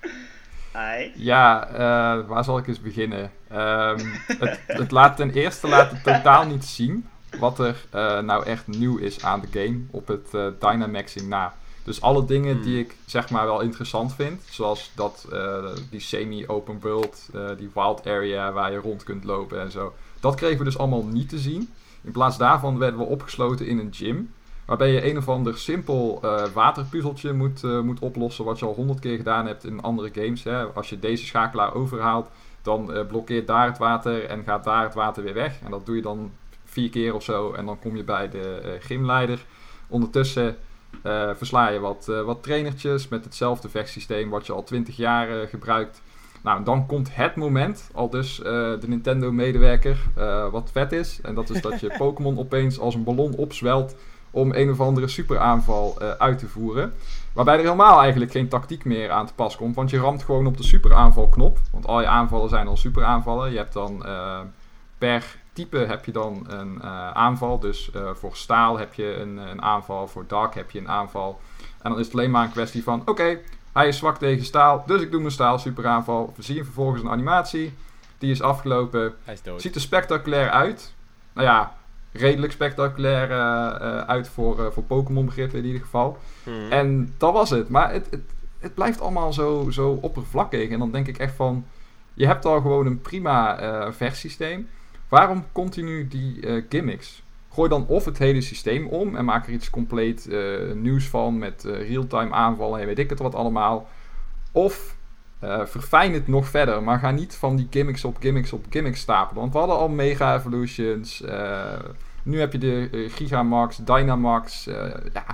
Speaker 3: Ai.
Speaker 2: Ja, eh, waar zal ik eens beginnen? Ehm, het, het laat ten eerste laat het totaal niet zien wat er eh, nou echt nieuw is aan de game op het eh, Dynamaxing na. Dus alle dingen
Speaker 1: Hmm.
Speaker 2: die ik zeg maar wel interessant vind, zoals dat, eh, die semi-open world, eh, die wild area waar je rond kunt lopen en zo. Dat kregen we dus allemaal niet te zien. In plaats daarvan werden we opgesloten in een gym. Waarbij je een of ander simpel eh, waterpuzzeltje moet, eh, moet oplossen. Wat je al honderd keer gedaan hebt in andere games. Hè. Als je deze schakelaar overhaalt, dan eh, blokkeert daar het water en gaat daar het water weer weg. En dat doe je dan vier keer of zo. En dan kom je bij de gymleider. Ondertussen versla je wat, wat trainertjes met hetzelfde vechtsysteem wat je al twintig jaar gebruikt. Nou, dan komt het moment, al dus eh, de Nintendo-medewerker, eh, wat vet is. En dat is dat je Pokémon opeens als een ballon opzwelt om een of andere superaanval eh, uit te voeren. Waarbij er helemaal eigenlijk geen tactiek meer aan te pas komt, want je ramt gewoon op de superaanvalknop. Want al je aanvallen zijn al superaanvallen. Je hebt dan per type heb je dan een aanval. Dus voor staal heb je een, een aanval, voor dark heb je een aanval. En dan is het alleen maar een kwestie van, oké, hij is zwak tegen staal, dus ik doe mijn staal superaanval. We zien vervolgens een animatie, die is afgelopen.
Speaker 1: Hij is dood.
Speaker 2: Ziet er spectaculair uit. Nou ja, redelijk spectaculair eh, eh, uit voor, eh, voor Pokémon begrippen in ieder geval.
Speaker 1: Hmm.
Speaker 2: En dat was het. Maar het, het, het blijft allemaal zo, zo oppervlakkig. En dan denk ik echt van... Je hebt al gewoon een prima eh vechtsysteem. Waarom continu die eh, gimmicks? Gooi dan of het hele systeem om en maak er iets compleet eh, nieuws van met eh, real-time aanvallen en weet ik het wat allemaal. Of eh, verfijn het nog verder, maar ga niet van die gimmicks op gimmicks op gimmicks stapelen. Want we hadden al Mega Evolutions, eh, nu heb je de Gigamax, Dynamax. eh, ja,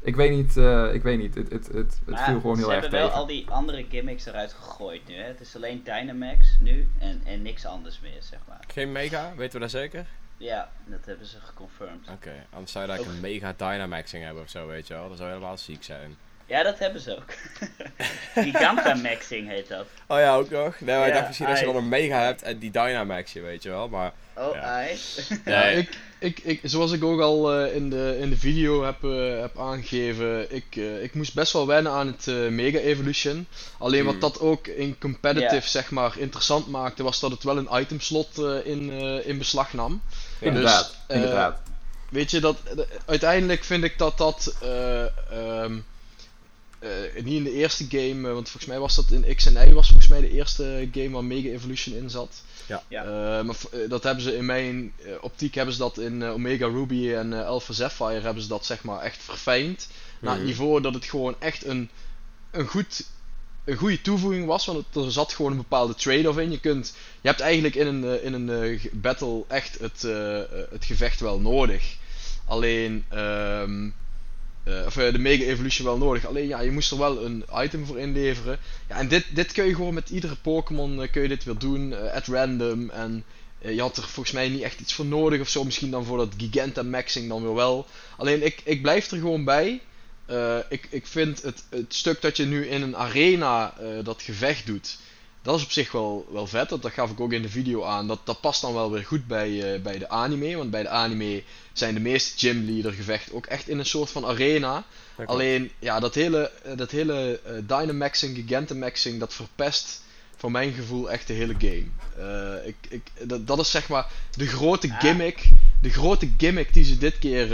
Speaker 2: ik weet niet, eh, ik weet niet. Het, het, het, het
Speaker 3: Maar
Speaker 2: viel gewoon
Speaker 3: ze
Speaker 2: heel erg
Speaker 3: hebben wel
Speaker 2: tegen.
Speaker 3: al die andere gimmicks eruit gegooid nu. Hè? Het is alleen Dynamax nu en, en niks anders meer, zeg maar.
Speaker 1: Geen mega, weten we dat zeker?
Speaker 3: Ja, dat hebben ze geconfirmed.
Speaker 1: Oké, anders zou je daar een mega Dynamaxing hebben of zo, weet je wel. Dat zou helemaal ziek zijn.
Speaker 3: Ja, dat hebben ze ook. Gigantamaxing heet dat.
Speaker 1: Oh ja, ook nog. Nee, maar ik dacht misschien dat je dan een mega hebt en die Dynamaxje, weet je wel. Maar
Speaker 3: Oh,
Speaker 1: Ja.
Speaker 3: ai.
Speaker 4: Ja,
Speaker 1: Nee.
Speaker 4: ik, ik, ik, zoals ik ook al eh, in, de, in de video heb, eh, heb aangegeven, ik, eh, ik moest best wel wennen aan het eh, Mega Evolution. Alleen
Speaker 1: Hmm.
Speaker 4: wat dat ook in competitive zeg maar interessant maakte, was dat het wel een itemslot eh, in, eh, in beslag nam.
Speaker 2: Inderdaad,
Speaker 4: Dus, eh,
Speaker 2: inderdaad.
Speaker 4: Weet je, dat, eh, uiteindelijk vind ik dat dat. eh, ehm, eh, niet in de eerste game, want volgens mij was dat in X en Y, was volgens mij de eerste game waar Mega Evolution in zat.
Speaker 1: Ja.
Speaker 3: Ja.
Speaker 4: Eh, maar dat hebben ze in mijn optiek hebben ze dat in Omega Ruby en Alpha Sapphire hebben ze dat zeg maar echt verfijnd. Naar het
Speaker 1: Mhm.
Speaker 4: niveau dat het gewoon echt een, een, goed, een goede toevoeging was, want het, er zat gewoon een bepaalde trade-off in. Je, kunt, je hebt eigenlijk in een, eh, in een eh, battle echt het, eh, het gevecht wel nodig. Alleen, ehm, eh, of de Mega Evolution wel nodig. Alleen ja, je moest er wel een item voor inleveren. Ja, en dit, dit kun je gewoon met iedere Pokémon kun je dit weer doen, at random. En je had er volgens mij niet echt iets voor nodig of zo. Misschien dan voor dat Gigantamaxing dan weer wel. Alleen ik, ik blijf er gewoon bij. Eh, ik, ik vind het, het stuk dat je nu in een arena eh, dat gevecht doet, dat is op zich wel, wel vet. Dat, dat gaf ik ook in de video aan. Dat, dat past dan wel weer goed bij, eh, bij de anime. Want bij de anime zijn de meeste gymleader gevechten ook echt in een soort van arena.
Speaker 1: dat
Speaker 4: Alleen, ja, dat hele, dat hele Dynamaxing, Gigantamaxing, dat verpest voor mijn gevoel echt de hele game. Ik, ik, dat, dat is zeg maar de grote gimmick. De grote gimmick die ze dit keer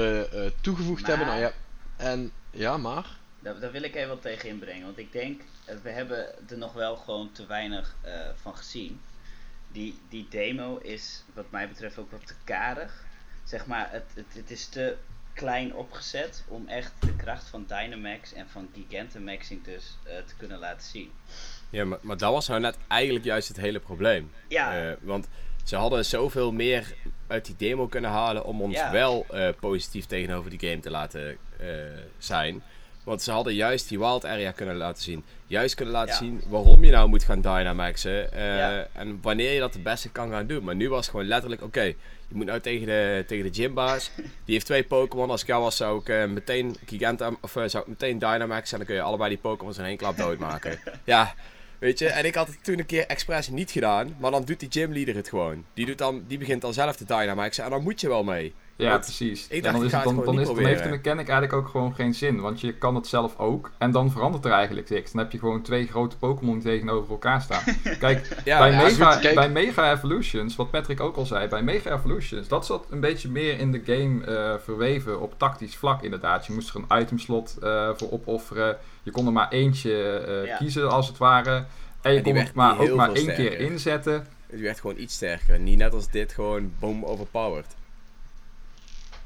Speaker 4: toegevoegd
Speaker 3: Maar-
Speaker 4: hebben. Nou ja, en ja, maar.
Speaker 3: Daar, daar wil ik even wat tegen inbrengen. Want ik denk, eh, we hebben er nog wel gewoon te weinig eh, van gezien. Die, die demo is wat mij betreft ook wat te karig. Zeg maar, het, het, het is te klein opgezet om echt de kracht van Dynamax en van Gigantamaxing dus eh, te kunnen laten zien.
Speaker 1: Ja, maar, maar dat was nou net eigenlijk juist het hele probleem.
Speaker 3: Ja,
Speaker 1: Eh, want ze hadden zoveel meer uit die demo kunnen halen om ons
Speaker 3: Ja.
Speaker 1: wel eh, positief tegenover die game te laten eh, zijn. Want ze hadden juist die wild area kunnen laten zien. Juist kunnen laten
Speaker 3: Ja.
Speaker 1: zien waarom je nou moet gaan dynamaxen. eh,
Speaker 3: Ja.
Speaker 1: En wanneer je dat het beste kan gaan doen. Maar nu was het gewoon letterlijk, oké, je moet nou tegen de, tegen de gymbaas. Die heeft twee Pokémon. Als ik jou was, zou ik meteen Giganta, of zou ik meteen Dynamax. En dan kun je allebei die Pokémon in één klap doodmaken. ja, weet je. En ik had het toen een keer expres niet gedaan. Maar dan doet die gymleader het gewoon. Die, doet dan, die begint dan zelf te Dynamaxen. En dan moet je wel mee.
Speaker 2: Ja,
Speaker 1: Want
Speaker 2: precies.
Speaker 1: ik
Speaker 2: En
Speaker 1: dacht,
Speaker 2: dan, is het, dan, dan, is, dan heeft de mechanic eigenlijk ook gewoon geen zin. Want je kan het zelf ook. En dan verandert er eigenlijk niks. Dan heb je gewoon twee grote Pokémon die tegenover elkaar staan. Kijk,
Speaker 1: Ja,
Speaker 2: bij,
Speaker 1: ja,
Speaker 2: Mega,
Speaker 4: goed, kijk.
Speaker 2: bij Mega Evolutions, wat Patrick ook al zei, bij Mega Evolutions, dat zat een beetje meer in de game eh, verweven op tactisch vlak inderdaad. Je moest er een itemslot eh voor opofferen. Je kon er maar eentje eh,
Speaker 3: Ja.
Speaker 2: kiezen als het ware. En je
Speaker 1: En
Speaker 2: kon het maar, ook maar één keer inzetten.
Speaker 1: Het werd gewoon iets sterker. Niet net als dit gewoon boom overpowered.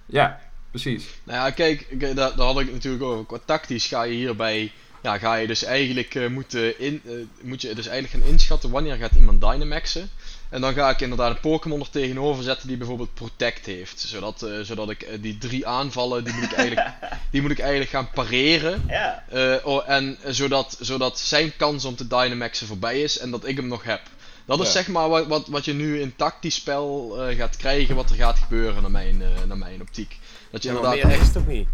Speaker 2: Ja, precies.
Speaker 4: Nou ja, kijk, ik- daar, daar had ik natuurlijk over. Qua tactisch ga je hierbij, ja, ga je dus eigenlijk eh, moeten in, eh, moet je dus eigenlijk gaan inschatten wanneer gaat iemand Dynamaxen. En dan ga ik inderdaad een Pokémon er tegenover zetten die bijvoorbeeld Protect heeft. Zodat, eh, zodat ik eh, die drie aanvallen, die moet ik eigenlijk, die moet ik eigenlijk gaan pareren.
Speaker 3: Ja,
Speaker 4: Eh, oh, en zodat, zodat zijn kans om te Dynamaxen voorbij is en dat ik hem nog heb. Dat is
Speaker 1: Ja.
Speaker 4: zeg maar wat, wat, wat je nu in tactisch spel eh, gaat krijgen, wat er gaat gebeuren naar mijn, eh, naar mijn optiek. Dat je
Speaker 1: Ja,
Speaker 4: inderdaad
Speaker 1: het toch niet?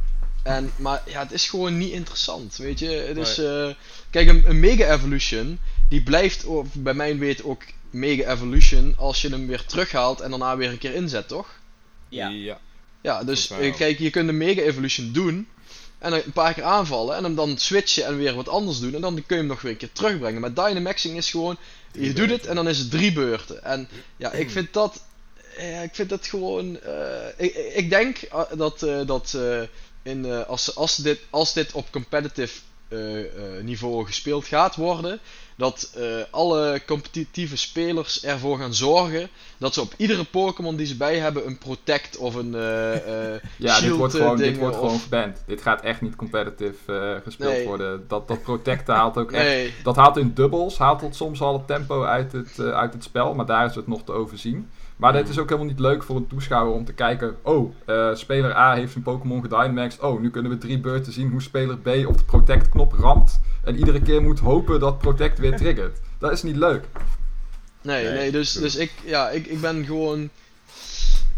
Speaker 4: en, maar ja, het is gewoon niet interessant, weet je. Het is, eh, kijk, een, een Mega Evolution, die blijft o- bij mijn weet ook Mega Evolution als je hem weer terughaalt en daarna weer een keer inzet, toch?
Speaker 3: ja.
Speaker 4: Ja, dus eh,
Speaker 1: wel.
Speaker 4: kijk, je kunt een Mega Evolution doen en dan een paar keer aanvallen en hem dan switchen en weer wat anders doen en dan kun je hem nog weer een keer terugbrengen. Maar Dynamaxing is gewoon,
Speaker 1: Drie
Speaker 4: je doet het en dan is het drie beurten. En ja, ik vind dat, eh, ik vind dat gewoon, eh, ik, ik denk eh, dat, eh, dat eh, in, eh, als, als, dit, als dit op competitive eh, eh, niveau gespeeld gaat worden, dat eh, alle competitieve spelers ervoor gaan zorgen dat ze op iedere Pokémon die ze bij hebben een Protect of een eh, eh,
Speaker 2: Ja, dit
Speaker 4: Shield,
Speaker 2: wordt gewoon, dit wordt gewoon geband. Dit gaat echt niet competitive eh, gespeeld
Speaker 4: Nee.
Speaker 2: worden. Dat, dat Protecten haalt ook echt...
Speaker 4: Nee,
Speaker 2: Dat haalt in dubbels, haalt het soms al het tempo uit het, eh, uit het spel, maar daar is het nog te overzien. Maar dit is ook helemaal niet leuk voor een toeschouwer om te kijken. Oh, eh, speler A heeft zijn Pokémon gedynamaxed. Oh, nu kunnen we drie beurten zien hoe speler B op de Protect knop ramt. En iedere keer moet hopen dat Protect weer triggert. Dat is niet leuk.
Speaker 4: Nee,
Speaker 1: Nee,
Speaker 4: nee, dus, dus ik, ja, ik, ik ben gewoon.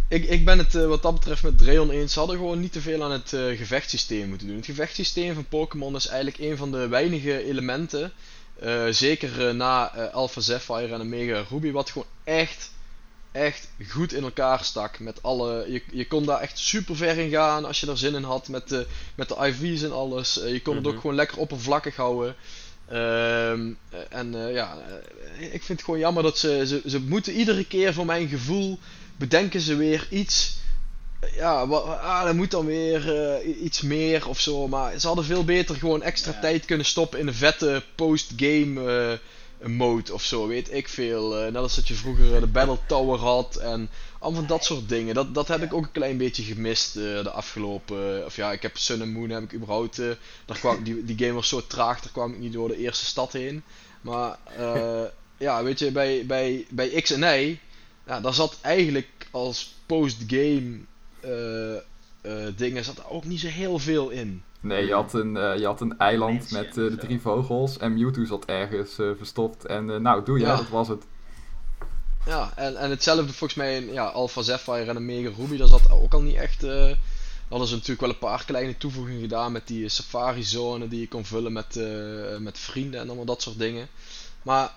Speaker 4: Ik, ik ben het eh, wat dat betreft met Dreon eens. Ze hadden gewoon niet te veel aan het eh, gevechtssysteem moeten doen. Het gevechtssysteem van Pokémon is eigenlijk een van de weinige elementen. eh, zeker na eh, Alpha Sapphire en Omega Ruby, wat gewoon echt, echt goed in elkaar stak. Met alle, je, je kon daar echt super ver in gaan als je er zin in had. Met de, met de IV's en alles. Eh, je kon het
Speaker 1: Mhm.
Speaker 4: ook gewoon lekker oppervlakkig houden. Ehm, eh, en eh, ja, ik vind het gewoon jammer dat ze, ze, ze moeten iedere keer voor mijn gevoel bedenken ze weer iets. Ja, wa- ah, dan moet dan weer iets meer of zo. Maar ze hadden veel beter gewoon extra
Speaker 3: Ja.
Speaker 4: tijd kunnen stoppen in een vette post-game eh, mode of zo. Weet ik veel. Eh, net als dat je vroeger eh, de Battle Tower had en allemaal van dat soort dingen. Dat, dat heb ik ook een klein beetje gemist eh, de afgelopen. of ja, ik heb Sun and Moon heb ik überhaupt. daar kwam, die, die game was zo traag, daar kwam ik niet door de eerste stad heen. Maar ja, weet je, bij, bij, bij X en Y, ja, daar zat eigenlijk als post-game dingen zat ook niet zo heel veel in.
Speaker 2: Nee, je had een, eh, je had een eiland met eh, de
Speaker 3: zo.
Speaker 2: drie vogels. En Mewtwo zat ergens eh, verstopt. En eh, nou, doe je,
Speaker 4: Ja.
Speaker 2: dat was het.
Speaker 4: Ja, en, en hetzelfde volgens mij in ja, Alpha Sapphire en Omega Ruby, daar zat ook al niet echt. eh hadden ze natuurlijk wel een paar kleine toevoegingen gedaan met die safari zone die je kon vullen met, eh, met vrienden en allemaal dat soort dingen. Maar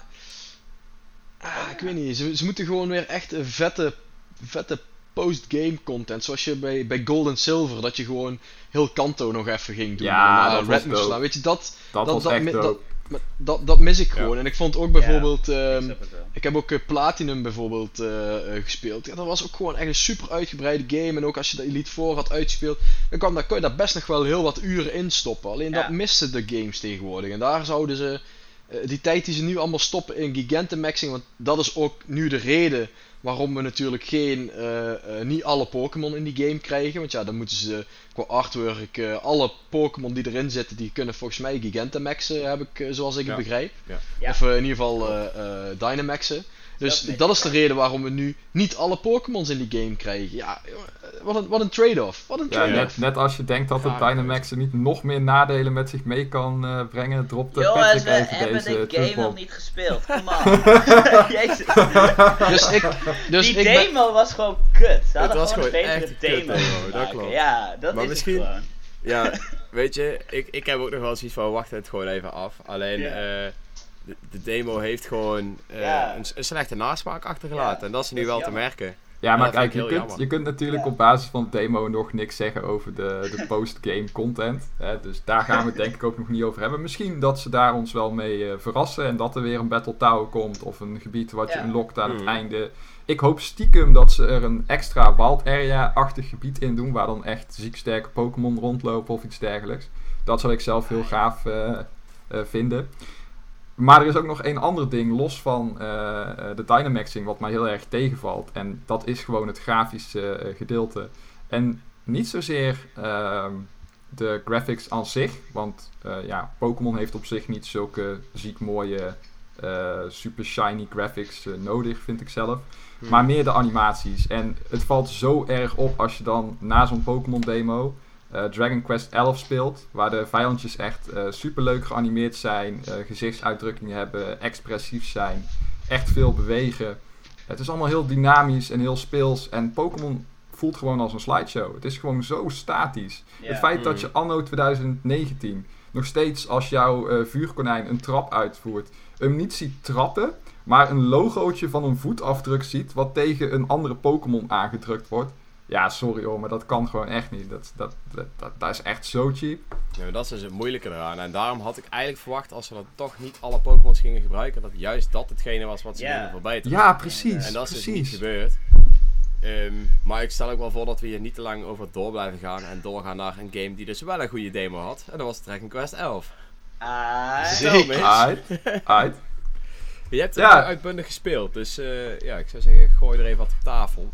Speaker 4: ah, ik weet niet, ze, ze moeten gewoon weer echt een vette, vette post-game content. Zoals je bij, bij Gold and Silver, dat je gewoon heel Kanto nog even ging doen.
Speaker 2: Ja,
Speaker 4: en,
Speaker 2: dat was
Speaker 4: Red moest slaan. Weet je, dat,
Speaker 2: Dat,
Speaker 4: Dat-
Speaker 2: was
Speaker 4: dat
Speaker 2: echt
Speaker 4: mi-
Speaker 2: dope.
Speaker 4: maar dat, dat mis ik
Speaker 1: Ja.
Speaker 4: gewoon. En ik vond ook bijvoorbeeld. ehm,
Speaker 3: Ik
Speaker 4: heb ook eh, Platinum bijvoorbeeld eh, eh, gespeeld. Ja, dat was ook gewoon echt een super uitgebreide game. En ook als je de Elite Four had uitgespeeld, dan kwam, daar, kon je daar best nog wel heel wat uren in stoppen. Alleen
Speaker 3: Ja.
Speaker 4: dat misten de games tegenwoordig. En daar zouden ze, die tijd die ze nu allemaal stoppen in Gigantamaxing, want dat is ook nu de reden waarom we natuurlijk geen, eh, eh, niet alle Pokémon in die game krijgen. Want ja, dan moeten ze qua artwork, eh, alle Pokémon die erin zitten, die kunnen volgens mij Gigantamaxen, heb ik, zoals ik
Speaker 1: Ja.
Speaker 4: het begrijp.
Speaker 3: Ja.
Speaker 4: Of in ieder geval eh, eh, Dynamaxen. Dus
Speaker 3: Dat
Speaker 4: dat, is de reden waarom we nu niet alle Pokémons in die game krijgen. Ja, joh, wat een, wat een trade-off. Wat een
Speaker 2: Ja,
Speaker 4: trade-off.
Speaker 2: net, net als je denkt dat het
Speaker 1: Gaar,
Speaker 2: Dynamaxen niet nog meer nadelen met zich mee kan eh, brengen, dropt de
Speaker 3: Jongens,
Speaker 2: Patrick
Speaker 3: we
Speaker 2: even
Speaker 3: hebben
Speaker 2: deze
Speaker 3: de game nog niet gespeeld. Kom on. Jezus.
Speaker 4: Dus ik, dus
Speaker 3: die
Speaker 4: ik ben,
Speaker 3: demo was gewoon kut. Ze hadden
Speaker 1: was
Speaker 3: gewoon een betere demo.
Speaker 1: demo, dat klopt.
Speaker 3: Ja, dat
Speaker 1: Maar
Speaker 3: is
Speaker 1: misschien-
Speaker 3: het gewoon.
Speaker 1: Ja, weet je, ik, ik heb ook nog wel zoiets van, wacht het gewoon even af. Alleen, eh, de, de demo heeft gewoon eh,
Speaker 3: Ja.
Speaker 1: een, een slechte nasmaak achtergelaten.
Speaker 3: Ja,
Speaker 1: en dat is nu
Speaker 3: dat is
Speaker 1: wel te merken.
Speaker 2: Ja, maar kijk, je kunt,
Speaker 1: jammer.
Speaker 2: je kunt natuurlijk
Speaker 3: Ja.
Speaker 2: op basis van de demo nog niks zeggen over de, de post-game content. Hè, dus daar gaan we het denk ik ook nog niet over hebben. Misschien dat ze daar ons wel mee eh, verrassen en dat er weer een Battle Tower komt of een gebied wat je unlockt aan het
Speaker 1: Mhm.
Speaker 2: einde. Ik hoop stiekem dat ze er een extra wild area-achtig gebied in doen, waar dan echt ziek sterke Pokémon rondlopen of iets dergelijks. Dat zou ik zelf heel gaaf eh, eh, vinden. Maar er is ook nog één ander ding, los van eh, de Dynamaxing, wat mij heel erg tegenvalt. En dat is gewoon het grafische eh, gedeelte. En niet zozeer ehm, de graphics aan zich, want ja, Pokémon heeft op zich niet zulke ziek mooie, super shiny graphics nodig, vind ik zelf.
Speaker 1: Hmm.
Speaker 2: Maar meer de animaties. En het valt zo erg op als je dan na zo'n Pokémon demo Dragon Quest 11 speelt. Waar de vijandjes echt eh super leuk geanimeerd zijn. eh, gezichtsuitdrukkingen hebben. Expressief zijn. Echt veel bewegen. Het is allemaal heel dynamisch en heel speels. En Pokémon voelt gewoon als een slideshow. Het is gewoon zo statisch. Het feit dat
Speaker 1: Mm.
Speaker 2: je anno 2019 nog steeds als jouw eh, vuurkonijn een trap uitvoert, hem niet ziet trappen, maar een logootje van een voetafdruk ziet wat tegen een andere Pokémon aangedrukt wordt. Ja, sorry hoor, maar dat kan gewoon echt niet. Dat, dat, dat, dat, dat is echt zo cheap.
Speaker 1: Ja, maar dat is dus het moeilijke eraan. En daarom had ik eigenlijk verwacht, als ze dan toch niet alle Pokémon's gingen gebruiken, dat juist dat hetgene was wat ze
Speaker 3: Ja.
Speaker 1: gingen verbeteren.
Speaker 2: Ja, precies.
Speaker 1: en dat is dus niet
Speaker 2: precies.
Speaker 1: gebeurd. Ehm, maar ik stel ook wel voor dat we hier niet te lang over door blijven gaan en doorgaan naar een game die dus wel een goede demo had. En dat was Dragon Quest 11.
Speaker 3: Ah,
Speaker 1: Zeker.
Speaker 2: Aight.
Speaker 1: Je hebt het
Speaker 2: Ja.
Speaker 1: uitbundig gespeeld, dus eh, ja, ik zou zeggen, gooi er even wat op tafel.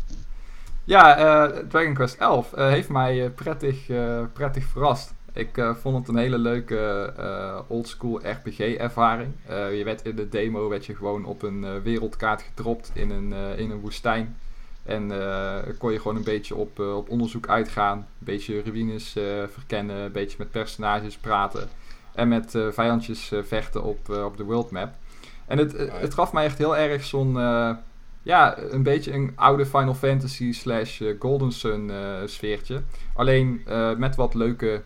Speaker 2: Ja, eh, Dragon Quest 11 eh, heeft mij eh, prettig, prettig verrast. Ik vond het een hele leuke oldschool RPG-ervaring. Je werd in de demo werd je gewoon op een wereldkaart gedropt in een, in een woestijn. En eh, kon je gewoon een beetje op, op onderzoek uitgaan. Een beetje ruïnes verkennen, een beetje met personages praten. En met vijandjes vechten op, op de worldmap. En het, het gaf mij echt heel erg zo'n... ja, een beetje een oude Final Fantasy slash eh, Golden Sun eh, sfeertje. Alleen eh, met wat leuke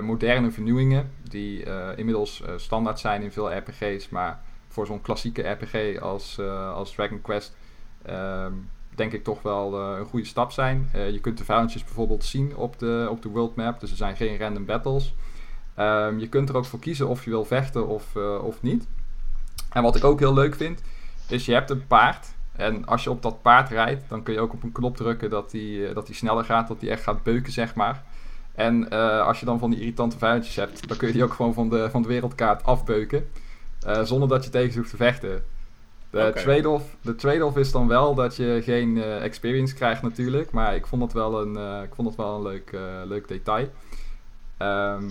Speaker 2: moderne vernieuwingen. Die inmiddels standaard zijn in veel RPG's. Maar voor zo'n klassieke RPG als, als Dragon Quest... ehm, denk ik toch wel een goede stap zijn. Je kunt de vijandjes bijvoorbeeld zien op de, op de world map. Dus er zijn geen random battles. Ehm, je kunt er ook voor kiezen of je wil vechten of, of niet. En wat ik ook heel leuk vind, is je hebt een paard. En als je op dat paard rijdt, dan kun je ook op een knop drukken dat die, eh, dat die sneller gaat, dat die echt gaat beuken, zeg maar. En eh, als je dan van die irritante vijandjes hebt, dan kun je die ook gewoon van de, van de wereldkaart afbeuken. eh, zonder dat je tegen ze hoeft te vechten. De
Speaker 1: Oké.
Speaker 2: trade-off de trade-off is dan wel dat je geen experience krijgt natuurlijk. Maar ik vond het wel een, ik vond het wel een leuk, leuk detail. Ehm,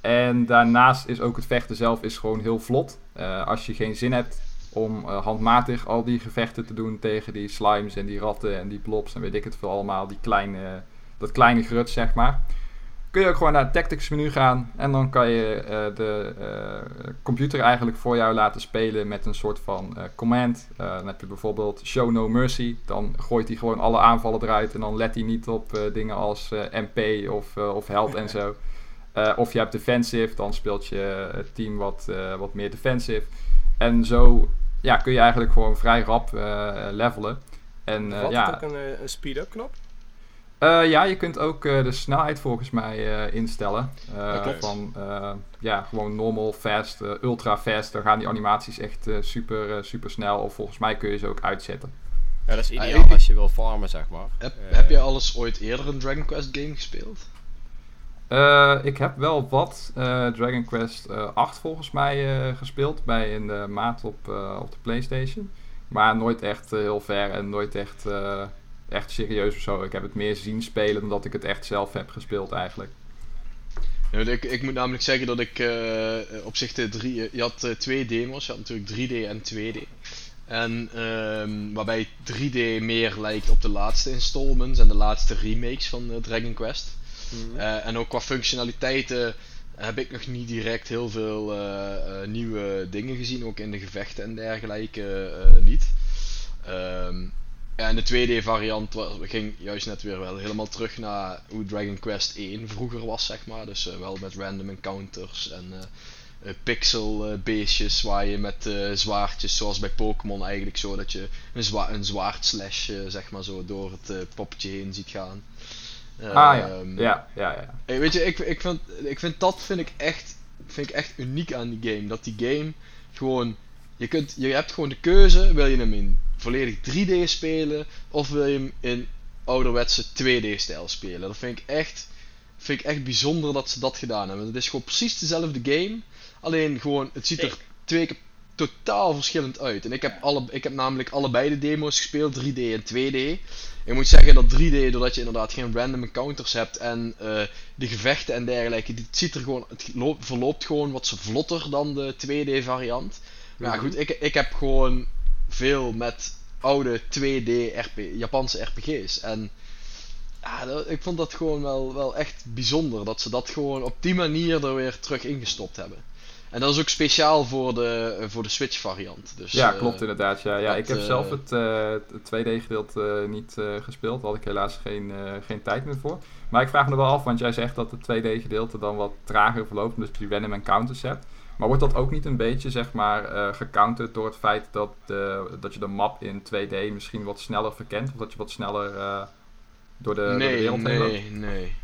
Speaker 2: en daarnaast is ook het vechten zelf is gewoon heel vlot. Als je geen zin hebt om eh, handmatig al die gevechten te doen tegen die slimes en die ratten en die blobs en weet ik het veel allemaal, die kleine, dat kleine grut zeg maar. Kun je ook gewoon naar het tactics menu gaan en dan kan je eh, de eh, computer eigenlijk voor jou laten spelen met een soort van command. Dan heb je bijvoorbeeld show no mercy, dan gooit hij gewoon alle aanvallen eruit en dan let hij niet op dingen als MP of, of health en zo. Of je hebt defensive, dan speelt je het team wat, wat meer defensive. En zo ja, kun je eigenlijk gewoon vrij rap eh, levelen. En eh,
Speaker 1: Had
Speaker 2: ja,
Speaker 1: ook een, eh, een speed-up knop?
Speaker 2: eh, ja, je kunt ook eh, de snelheid volgens mij eh, instellen. Eh,
Speaker 4: klopt.
Speaker 2: van eh, ja, gewoon normal, fast, ultra fast. Dan gaan die animaties echt eh, super, eh, super snel. Of volgens mij kun je ze ook uitzetten.
Speaker 1: Ja, dat is
Speaker 4: Ah,
Speaker 1: ideaal als je wil farmen, zeg maar.
Speaker 4: Heb, heb je alles ooit eerder een Dragon Quest game gespeeld?
Speaker 2: Eh, ik heb wel wat eh, Dragon Quest eh 8 volgens mij gespeeld bij een maat op, op de PlayStation. Maar nooit echt heel ver en nooit echt, echt serieus of zo. Ik heb het meer zien spelen dan dat ik het echt zelf heb gespeeld eigenlijk.
Speaker 4: Ja, ik, ik moet namelijk zeggen dat ik op zich de drie... Je had twee demos, je had natuurlijk 3D en 2D. En ehm, waarbij 3D meer lijkt op de laatste installments en de laatste remakes van Dragon Quest.
Speaker 1: Mhm.
Speaker 4: Eh, en ook qua functionaliteiten heb ik nog niet direct heel veel eh, eh, nieuwe dingen gezien, ook in de gevechten en dergelijke niet. Ehm, ja, en de 2D variant wa- ging juist net weer wel helemaal terug naar hoe Dragon Quest 1 vroeger was, zeg maar. Dus wel met random encounters en pixel beestjes waar je met zwaardjes, zoals bij Pokémon eigenlijk zo, dat je een, zwa een zwaardslash eh, zeg maar zo door het poppetje heen ziet gaan.
Speaker 2: Ah ja.
Speaker 4: Ehm,
Speaker 2: ja, ja, ja.
Speaker 4: Hey, weet je, ik, ik, vind, ik vind dat vind ik, echt, vind ik echt uniek aan die game. Dat die game gewoon. Je, kunt, je hebt gewoon de keuze: wil je hem in volledig 3D spelen of wil je hem in ouderwetse 2D-stijl spelen? Dat vind ik echt, vind ik echt bijzonder dat ze dat gedaan hebben. Het is gewoon precies dezelfde game, alleen gewoon het ziet er twee keer totaal verschillend uit. En ik heb, alle, ik heb namelijk allebei de demo's gespeeld, 3D en 2D. Ik moet zeggen dat 3D, doordat je inderdaad geen random encounters hebt en eh, de gevechten en dergelijke, het ziet er gewoon, het loopt, verloopt gewoon wat vlotter dan de 2D variant. Maar ja,
Speaker 1: Mhm.
Speaker 4: goed, ik, ik heb gewoon veel met oude 2D RP, Japanse RPG's. En ja, dat- ik vond dat gewoon wel, wel echt bijzonder dat ze dat gewoon op die manier er weer terug ingestopt hebben. En dat is ook speciaal voor de, voor de Switch variant. Dus,
Speaker 2: ja,
Speaker 4: eh,
Speaker 2: klopt inderdaad. Ja, ja,
Speaker 4: dat,
Speaker 2: ik heb
Speaker 4: eh,
Speaker 2: zelf het, eh, het 2D-gedeelte niet eh, gespeeld. Daar had ik helaas geen, eh, geen tijd meer voor. Maar ik vraag me wel af, want jij zegt dat het 2D-gedeelte dan wat trager verloopt, je die random encounters hebt. Maar wordt dat ook niet een beetje, zeg maar, eh gecounterd door het feit dat, de, dat je de map in 2D misschien wat sneller verkent? Of dat je wat sneller eh, door, de, door de
Speaker 4: nee,
Speaker 2: wereld heen loopt?
Speaker 4: nee,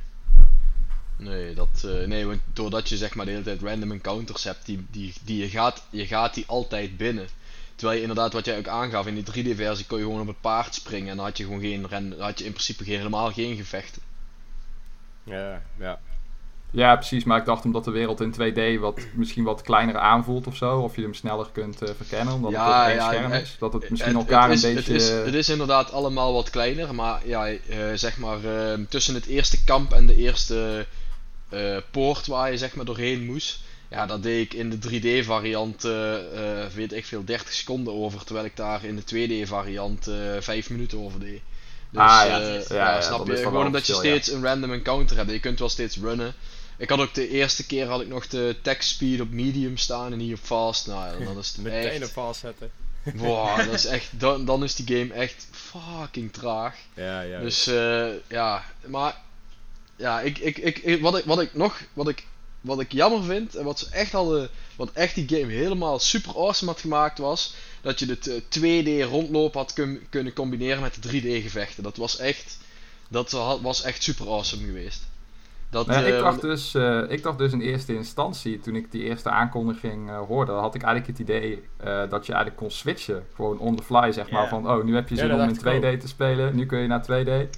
Speaker 4: nee. Dat, eh, nee, want doordat je zeg maar de hele tijd random encounters hebt, die, die, die je, gaat, je gaat die altijd binnen. Terwijl je inderdaad, wat jij ook aangaf, in die 3D-versie kon je gewoon op het paard springen en dan had je gewoon geen ren, dan had je in principe geen, helemaal geen gevechten.
Speaker 1: Ja, ja.
Speaker 2: Ja, precies. Maar ik dacht omdat de wereld in 2D wat, misschien wat kleiner aanvoelt of zo. Of je hem sneller kunt eh, verkennen, omdat
Speaker 4: Ja,
Speaker 2: het ook één
Speaker 4: ja,
Speaker 2: scherm
Speaker 4: eh,
Speaker 2: is. Dat het misschien
Speaker 4: Het-
Speaker 2: elkaar
Speaker 4: het is,
Speaker 2: een beetje...
Speaker 4: Het is, het is inderdaad allemaal wat kleiner, maar ja, eh, zeg maar tussen het eerste kamp en de eerste eh, poort waar je zeg maar doorheen moest. Ja, dat deed ik in de 3D variant, eh, eh, weet ik veel, 30 seconden over. Terwijl ik daar in de 2D variant eh 5 minuten over deed. Dus,
Speaker 2: Ah, ja.
Speaker 4: eh,
Speaker 2: Ja,
Speaker 4: ja,
Speaker 2: ja,
Speaker 4: snap je? Gewoon omdat je steeds een random encounter hebt. Je kunt wel steeds runnen. Ik had ook de eerste keer had ik nog de text speed op medium staan en niet op fast. Nou, ja, dan is het
Speaker 1: Meteen
Speaker 4: echt...
Speaker 1: op vastzetten.
Speaker 4: Wow, dat is echt, dan, dan is die game echt fucking traag.
Speaker 1: Ja, ja.
Speaker 4: Dus eh, ja, maar ja, ik, ik, ik, ik- wat, ik, wat ik nog, wat ik, wat ik jammer vind en wat ze echt hadden, wat echt die game helemaal super awesome had gemaakt was, dat je de t- 2D rondlopen had kun- kunnen combineren met de 3D gevechten. Dat was echt, dat wa- was echt super awesome geweest. Dat,
Speaker 2: ik,
Speaker 4: eh,
Speaker 2: dacht dus, eh, ik dacht dus in eerste instantie, toen ik die eerste aankondiging eh, hoorde, had ik eigenlijk het idee eh, dat je eigenlijk kon switchen. Gewoon on the fly, zeg maar. Van, oh, nu heb je zin om in
Speaker 1: dacht ik
Speaker 2: 2D te spelen, nu kun je naar 2D.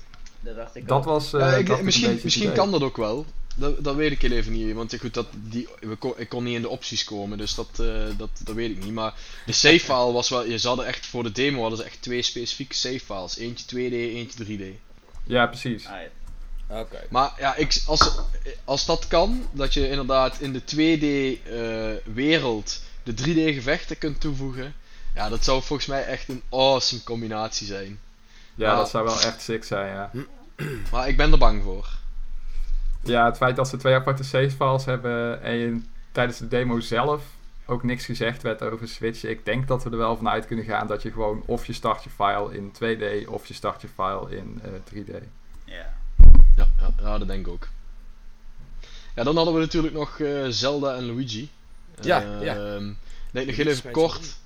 Speaker 3: Dat dacht ik
Speaker 2: Dat
Speaker 3: ook.
Speaker 2: was, eh,
Speaker 4: ja, ik- misschien misschien kan dat ook wel. Dat, dat weet ik heel even niet. Want goed, dat, die, we kon, ik kon niet in de opties komen. Dus dat, eh, dat, dat weet ik niet. Maar de save file was wel. Je hadden echt voor de demo hadden ze echt twee specifieke save files. Eentje 2D, eentje 3D.
Speaker 2: Ja, precies.
Speaker 3: Ah, ja.
Speaker 4: Maar ja, ik, als, als dat kan, dat je inderdaad in de 2D-wereld de 3D-gevechten kunt toevoegen. Ja, dat zou volgens mij echt een awesome combinatie zijn.
Speaker 2: Ja, dat zou wel echt sick zijn, ja.
Speaker 4: Maar ik ben er bang voor.
Speaker 2: Ja, het feit dat ze twee aparte save-files hebben en je tijdens de demo zelf ook niks gezegd werd over switchen. Ik denk dat we er wel vanuit kunnen gaan dat je gewoon of je start je file in 2D of je start je file in eh, 3D.
Speaker 3: Ja.
Speaker 4: Ja, ja, ja, dat denk ik ook. Ja, dan hadden we natuurlijk nog eh, Zelda en Luigi.
Speaker 1: Ja,
Speaker 4: Ehm,
Speaker 1: ja.
Speaker 4: Ik denk nog heel even kort.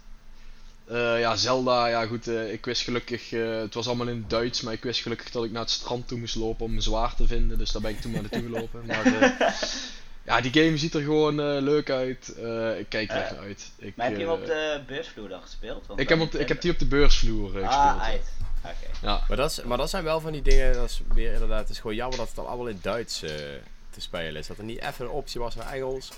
Speaker 4: Eh, ja, Zelda, ja goed, eh, ik wist gelukkig, eh, het was allemaal in het Duits, maar ik wist gelukkig dat ik naar het strand toe moest lopen om mijn zwaard te vinden, dus daar ben ik toen maar naartoe gelopen. Maar ja, die game ziet er gewoon eh, leuk uit, Eh, ik kijk er echt uit. Ik,
Speaker 3: Maar heb je hem op de beursvloer dan gespeeld? Want
Speaker 4: ik, heb op de- ik heb die op de beursvloer gespeeld.
Speaker 3: Ah, uit. Oké.
Speaker 4: ja.
Speaker 1: Maar dat, is, maar dat zijn wel van die dingen, dat is weer inderdaad, het is gewoon jammer dat het dan allemaal in Duits eh, te spelen is. Dat er niet even een optie was naar Engels.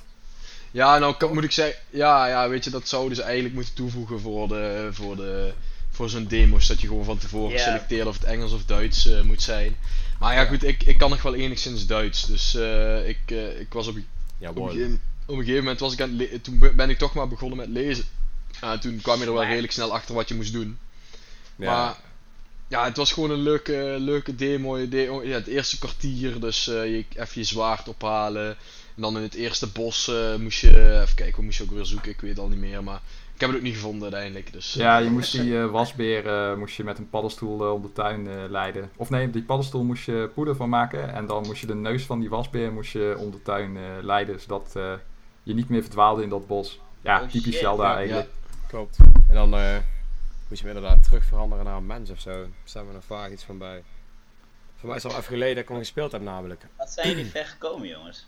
Speaker 4: Ja, nou kan, moet ik zeggen, ja, ja, weet je, dat zouden ze eigenlijk moeten toevoegen voor, de, voor, de, voor zo'n demo's. Dat je gewoon van tevoren
Speaker 3: Ja.
Speaker 4: selecteert of het Engels of Duits eh, moet zijn. Maar ja,
Speaker 1: Ja.
Speaker 4: goed, ik, ik kan nog wel enigszins Duits. Dus eh, ik, eh, ik was op, een-
Speaker 1: Ja,
Speaker 4: op, een gegeven, op een gegeven moment was ik aan het toen be- ben ik toch maar begonnen met lezen. Ja, toen kwam je er wel redelijk snel achter wat je moest doen.
Speaker 1: Ja.
Speaker 4: Maar ja, het was gewoon een leuke, leuke demo. Ja, het eerste kwartier, dus eh, je, even je zwaard ophalen. En dan in het eerste bos eh, moest je, even kijken, hoe moest je ook weer zoeken, ik weet het al niet meer. Maar ik heb het ook niet gevonden uiteindelijk. Dus,
Speaker 2: Ja, je moest die eh, wasbeer eh, moest je met een paddenstoel eh, om de tuin eh, leiden. Of nee, die paddenstoel moest je poeder van maken. En dan moest je de neus van die wasbeer moest je om de tuin eh, leiden. Zodat eh, je niet meer verdwaalde in dat bos. Ja,
Speaker 3: Oh,
Speaker 2: typisch
Speaker 3: shit.
Speaker 2: Zelda
Speaker 1: Ja,
Speaker 2: eigenlijk.
Speaker 1: Klopt. En dan eh moet je hem inderdaad terug veranderen naar een mens of zo. Daar staat me nog vaag iets van bij. Voor mij is het al even geleden dat ik hem gespeeld heb namelijk.
Speaker 3: Wat zijn jullie ver gekomen, jongens?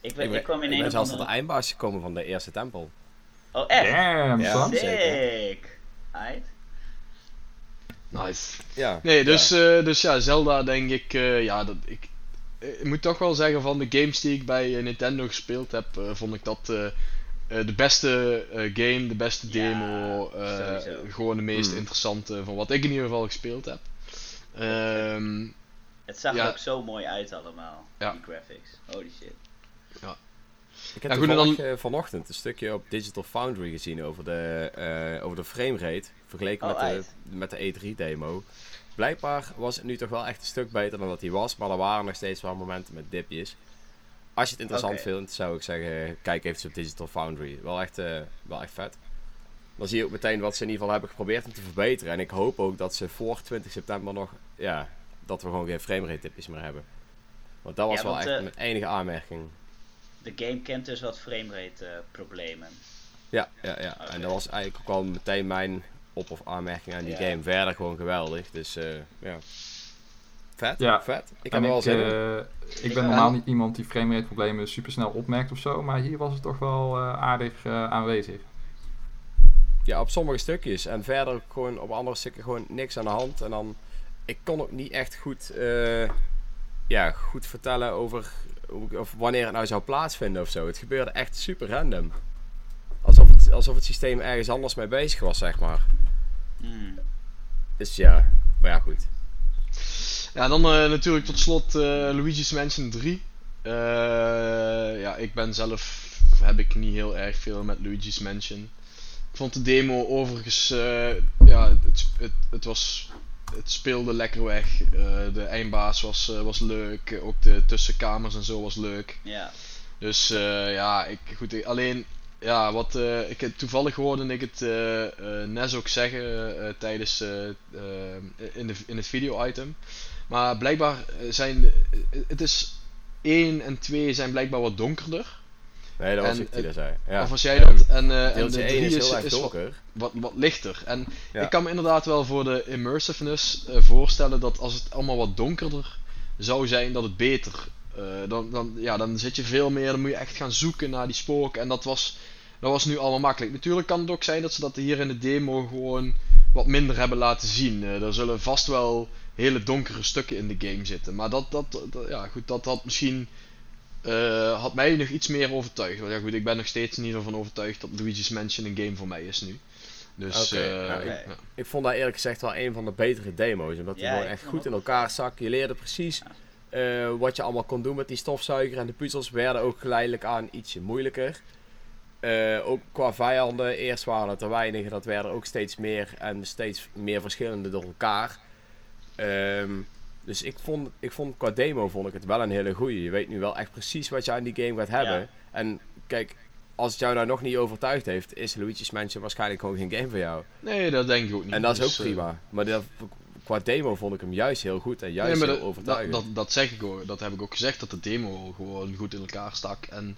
Speaker 3: Ik, ben, ik, kwam in
Speaker 1: ik ben zelfs tot de
Speaker 3: andere...
Speaker 1: eindbaas gekomen van de eerste tempel.
Speaker 3: Oh, echt?
Speaker 2: Damn,
Speaker 1: Ja.
Speaker 2: son.
Speaker 3: Sick.
Speaker 4: Nice.
Speaker 1: Ja.
Speaker 4: Nee, dus ja, dus ja Zelda denk ik, eh, ja, dat, ik, eh, ik moet toch wel zeggen van de games die ik bij eh, Nintendo gespeeld heb, eh, vond ik dat eh, eh, de beste eh, game, de beste demo, eh, gewoon de meest
Speaker 1: Hmm.
Speaker 4: interessante van wat ik in ieder geval gespeeld heb. Ehm,
Speaker 3: Het zag
Speaker 4: Ja.
Speaker 3: er ook zo mooi uit allemaal.
Speaker 4: Ja.
Speaker 3: Die graphics. Holy shit.
Speaker 1: Ik heb
Speaker 4: Ja, goed, dan-
Speaker 1: vanochtend een stukje op Digital Foundry gezien over de, eh over de framerate. Vergeleken
Speaker 3: Oh,
Speaker 1: met, de, met de E3 demo. Blijkbaar was het nu toch wel echt een stuk beter dan dat hij was. Maar er waren nog steeds wel momenten met dipjes. Als je het interessant vindt, zou ik zeggen, kijk even op Digital Foundry. Wel echt, eh, wel echt vet. Dan zie je ook meteen wat ze in ieder geval hebben geprobeerd om te verbeteren. En ik hoop ook dat ze voor 20 september nog, ja, dat we gewoon geen framerate tipjes meer hebben. Want dat was
Speaker 3: Ja,
Speaker 1: wel
Speaker 3: want,
Speaker 1: echt
Speaker 3: eh,
Speaker 1: mijn enige aanmerking.
Speaker 3: De game kent dus wat framerate eh, problemen.
Speaker 1: Ja, ja, ja. En dat was eigenlijk ook wel meteen mijn op- of aanmerking aan die
Speaker 3: Ja.
Speaker 1: game. Verder gewoon geweldig. Dus eh, ja. Vet,
Speaker 2: Ja.
Speaker 1: vet. Ik heb wel
Speaker 2: ik,
Speaker 1: zin in.
Speaker 2: eh, ik ben normaal niet iemand die framerate problemen super snel opmerkt of zo, maar hier was het toch wel eh, aardig eh, aanwezig.
Speaker 1: Ja, op sommige stukjes. En verder gewoon op andere stukken gewoon niks aan de hand. En dan, ik kon ook niet echt goed, eh, ja, goed vertellen over of wanneer het nou zou plaatsvinden of zo. Het gebeurde echt super random. Alsof het, alsof het systeem ergens anders mee bezig was, zeg maar.
Speaker 3: Hmm.
Speaker 1: Dus ja, maar ja, goed.
Speaker 4: Ja, dan eh, natuurlijk tot slot eh, Luigi's Mansion 3. Eh, ja, ik ben zelf, heb ik niet heel erg veel met Luigi's Mansion. Ik vond de demo overigens, eh, ja, het, het, het was, het speelde lekker weg. Eh, de eindbaas was, eh, was leuk, ook de tussenkamers en zo was leuk.
Speaker 3: Ja.
Speaker 4: Dus eh, ja, ik, goed, alleen, ja, wat eh, ik toevallig hoorde ik het eh, Nes ook zeggen tijdens, in, de, in het video-item. Maar blijkbaar zijn, het is 1 en 2 zijn blijkbaar wat donkerder.
Speaker 1: Nee, dat was
Speaker 4: En
Speaker 1: ik die
Speaker 4: het-
Speaker 1: dat zei. Ja.
Speaker 4: Of was jij dat? En, eh, en de
Speaker 1: 1
Speaker 4: 3
Speaker 1: is heel erg
Speaker 4: wat,
Speaker 1: donker.
Speaker 4: wat, wat lichter. En
Speaker 1: Ja.
Speaker 4: ik kan me inderdaad wel voor de immersiveness eh, voorstellen dat als het allemaal wat donkerder zou zijn, dat het beter. eh, dan, dan, ja, dan zit je veel meer, dan moet je echt gaan zoeken naar die spoken. En dat was, dat was nu allemaal makkelijk. Natuurlijk kan het ook zijn dat ze dat hier in de demo gewoon wat minder hebben laten zien. Eh, er zullen vast wel hele donkere stukken in de game zitten. Maar dat, dat, dat- ja, goed, dat had misschien. Eh, had mij nog iets meer overtuigd. Want ja, goed, ik ben nog steeds niet ervan overtuigd dat Luigi's Mansion een game voor mij is nu. Dus eh,
Speaker 1: ja,
Speaker 4: ik- ja.
Speaker 1: Ik vond dat eerlijk gezegd wel een van de betere demo's. Omdat die
Speaker 3: Ja,
Speaker 1: gewoon echt goed in elkaar zak. Je leerde precies eh, wat je allemaal kon doen met die stofzuiger. En de puzzels werden ook geleidelijk aan ietsje moeilijker. Eh, ook qua vijanden. Eerst waren het er weinig. Dat werden ook steeds meer. En steeds meer verschillende door elkaar. Ehm, dus ik vond, ik vond qua demo vond ik het wel een hele goeie. Je weet nu wel echt precies wat je aan die game gaat hebben.
Speaker 3: Ja.
Speaker 1: En kijk, als het jou nou nog niet overtuigd heeft, is Luigi's Mansion waarschijnlijk gewoon geen game voor jou.
Speaker 4: Nee, dat denk ik ook niet.
Speaker 1: En dat is ook
Speaker 4: Dus, eh,
Speaker 1: prima. Maar dat, qua demo vond ik hem juist heel goed en juist
Speaker 4: nee,
Speaker 1: heel
Speaker 4: dat, dat,
Speaker 1: overtuigend.
Speaker 4: dat, dat zeg ik ook. Dat heb ik ook gezegd dat de demo gewoon goed in elkaar stak en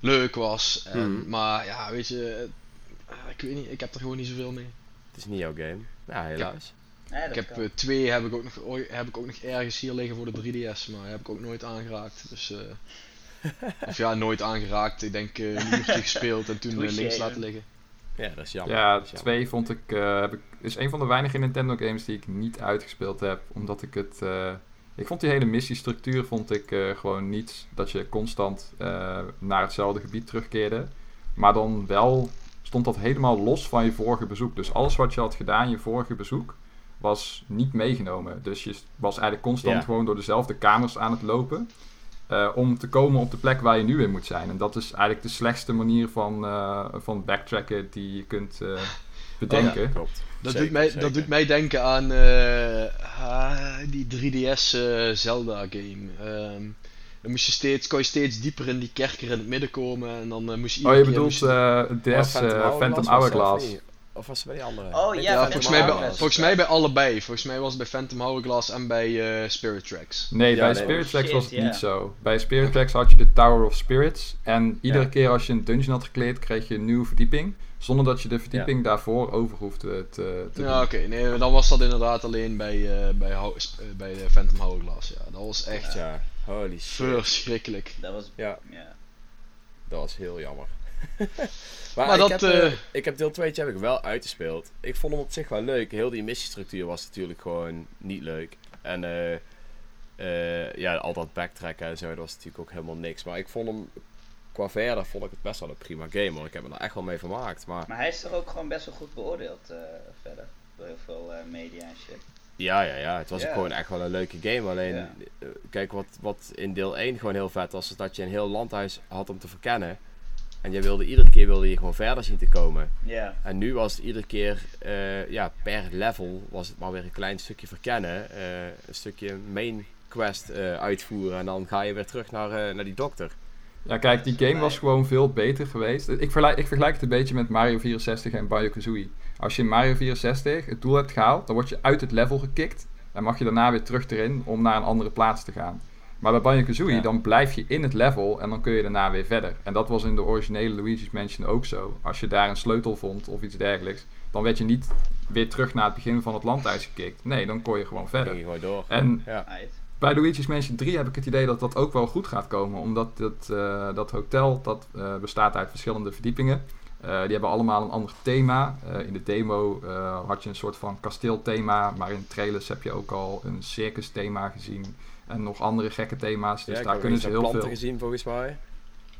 Speaker 4: leuk was. En,
Speaker 1: Mhm.
Speaker 4: Maar ja, weet je, eh, ik weet niet, ik heb er gewoon niet zoveel mee.
Speaker 1: Het is niet jouw game. Ja, helaas.
Speaker 3: Nee,
Speaker 4: Ik heb
Speaker 3: kan.
Speaker 4: eh, twee heb ik, ook nog, heb ik ook nog ergens hier liggen voor de 3DS, maar heb ik ook nooit aangeraakt. Dus, eh, of ja, nooit aangeraakt. Ik denk eh, een uurtje gespeeld en toen
Speaker 3: Touché,
Speaker 4: links laten liggen.
Speaker 1: Ja, dat is jammer.
Speaker 2: Ja,
Speaker 1: is jammer.
Speaker 2: twee vond ik, eh, heb ik, is een van de weinige Nintendo games die ik niet uitgespeeld heb, omdat ik het, eh, ik vond die hele missiestructuur vond ik eh, gewoon niet dat je constant eh, naar hetzelfde gebied terugkeerde, maar dan wel stond dat helemaal los van je vorige bezoek. Dus alles wat je had gedaan je vorige bezoek was niet meegenomen. Dus je was eigenlijk constant
Speaker 1: Ja.
Speaker 2: gewoon door dezelfde kamers aan het lopen. eh, om te komen op de plek waar je nu in moet zijn. En dat is eigenlijk de slechtste manier van, eh, van backtracken die je kunt eh, bedenken.
Speaker 1: Klopt.
Speaker 4: Dat,
Speaker 1: Zeker,
Speaker 4: doet mij,
Speaker 1: zeker.
Speaker 4: dat doet mij denken aan eh, ah, die 3DS eh, Zelda game. Ehm, dan moest je steeds, kon je steeds dieper in die kerker in het midden komen en dan eh, moest je
Speaker 2: Oh, je bedoelt eh DS eh, Phantom, Hourglass.
Speaker 1: Of was het bij die andere?
Speaker 3: Oh, ja,
Speaker 4: Ja, volgens mij, bij, volgens mij bij allebei. Volgens mij was het bij Phantom Hourglass en bij eh, Spirit Tracks.
Speaker 2: Nee,
Speaker 1: Ja,
Speaker 2: bij
Speaker 1: nee.
Speaker 2: Spirit Tracks
Speaker 3: shit,
Speaker 2: was het
Speaker 3: ja.
Speaker 2: niet zo. Bij Spirit Tracks had je de Tower of Spirits. En iedere
Speaker 1: Ja.
Speaker 2: keer als je een dungeon had gekleed, kreeg je een nieuwe verdieping. Zonder dat je de verdieping daarvoor over hoefde te, te
Speaker 4: Ja,
Speaker 2: doen.
Speaker 4: oké. Nee, dan was dat inderdaad alleen bij, eh, bij, eh, bij de Phantom Hourglass. Ja, dat was echt
Speaker 1: Echt ja. Holy shit.
Speaker 4: verschrikkelijk.
Speaker 3: Dat was...
Speaker 1: Ja,
Speaker 3: Ja.
Speaker 1: dat was heel jammer.
Speaker 4: Maar
Speaker 1: maar ik,
Speaker 4: dat,
Speaker 1: heb, eh,
Speaker 4: eh,
Speaker 1: ik heb deel 2 heb ik wel uitgespeeld. Ik vond hem op zich wel leuk. Heel die missiestructuur was natuurlijk gewoon niet leuk. En eh, eh, ja, al dat backtracken en zo, dat was natuurlijk ook helemaal niks. Maar ik vond hem, qua verder, vond ik het best wel een prima game hoor. Ik heb me er echt wel mee vermaakt. Maar
Speaker 3: Maar hij is toch ook gewoon best wel goed beoordeeld eh, verder. Door heel veel eh, media en shit.
Speaker 1: ja, ja, ja, het was ook gewoon echt wel een leuke game. Alleen, kijk, wat, wat in deel 1 gewoon heel vet was, is dat je een heel landhuis had om te verkennen. En je wilde iedere keer wilde je gewoon verder zien te komen.
Speaker 3: Ja.
Speaker 1: En nu was het iedere keer, eh, ja, per level was het maar weer een klein stukje verkennen. eh, een stukje main quest eh, uitvoeren en dan ga je weer terug naar, eh, naar die dokter.
Speaker 2: Ja, kijk, die game was gewoon veel beter geweest. Ik vergelijk, ik vergelijk het een beetje met Mario 64 en Banjo-Kazooie. Als je in Mario 64 het doel hebt gehaald, dan word je uit het level gekikt. En mag je daarna weer terug erin om naar een andere plaats te gaan. Maar bij Banjo-Kazooie,
Speaker 1: Ja.
Speaker 2: dan blijf je in het level en dan kun je daarna weer verder. En dat was in de originele Luigi's Mansion ook zo. Als je daar een sleutel vond of iets dergelijks, dan werd je niet weer terug naar het begin van het landhuis gekikt. Nee, dan kon je gewoon verder.
Speaker 1: gewoon door.
Speaker 2: En
Speaker 1: Ja,
Speaker 2: bij Luigi's Mansion 3 heb ik het idee dat dat ook wel goed gaat komen. Omdat dat, eh, dat hotel dat, eh, bestaat uit verschillende verdiepingen. Eh, die hebben allemaal een ander thema. In de demo had je een soort van kasteelthema. Maar in trailers heb je ook al een circus thema gezien. En nog andere gekke thema's. Dus
Speaker 1: ja,
Speaker 2: daar kunnen ze heel
Speaker 1: planten
Speaker 2: veel.
Speaker 1: gezien volgens mij.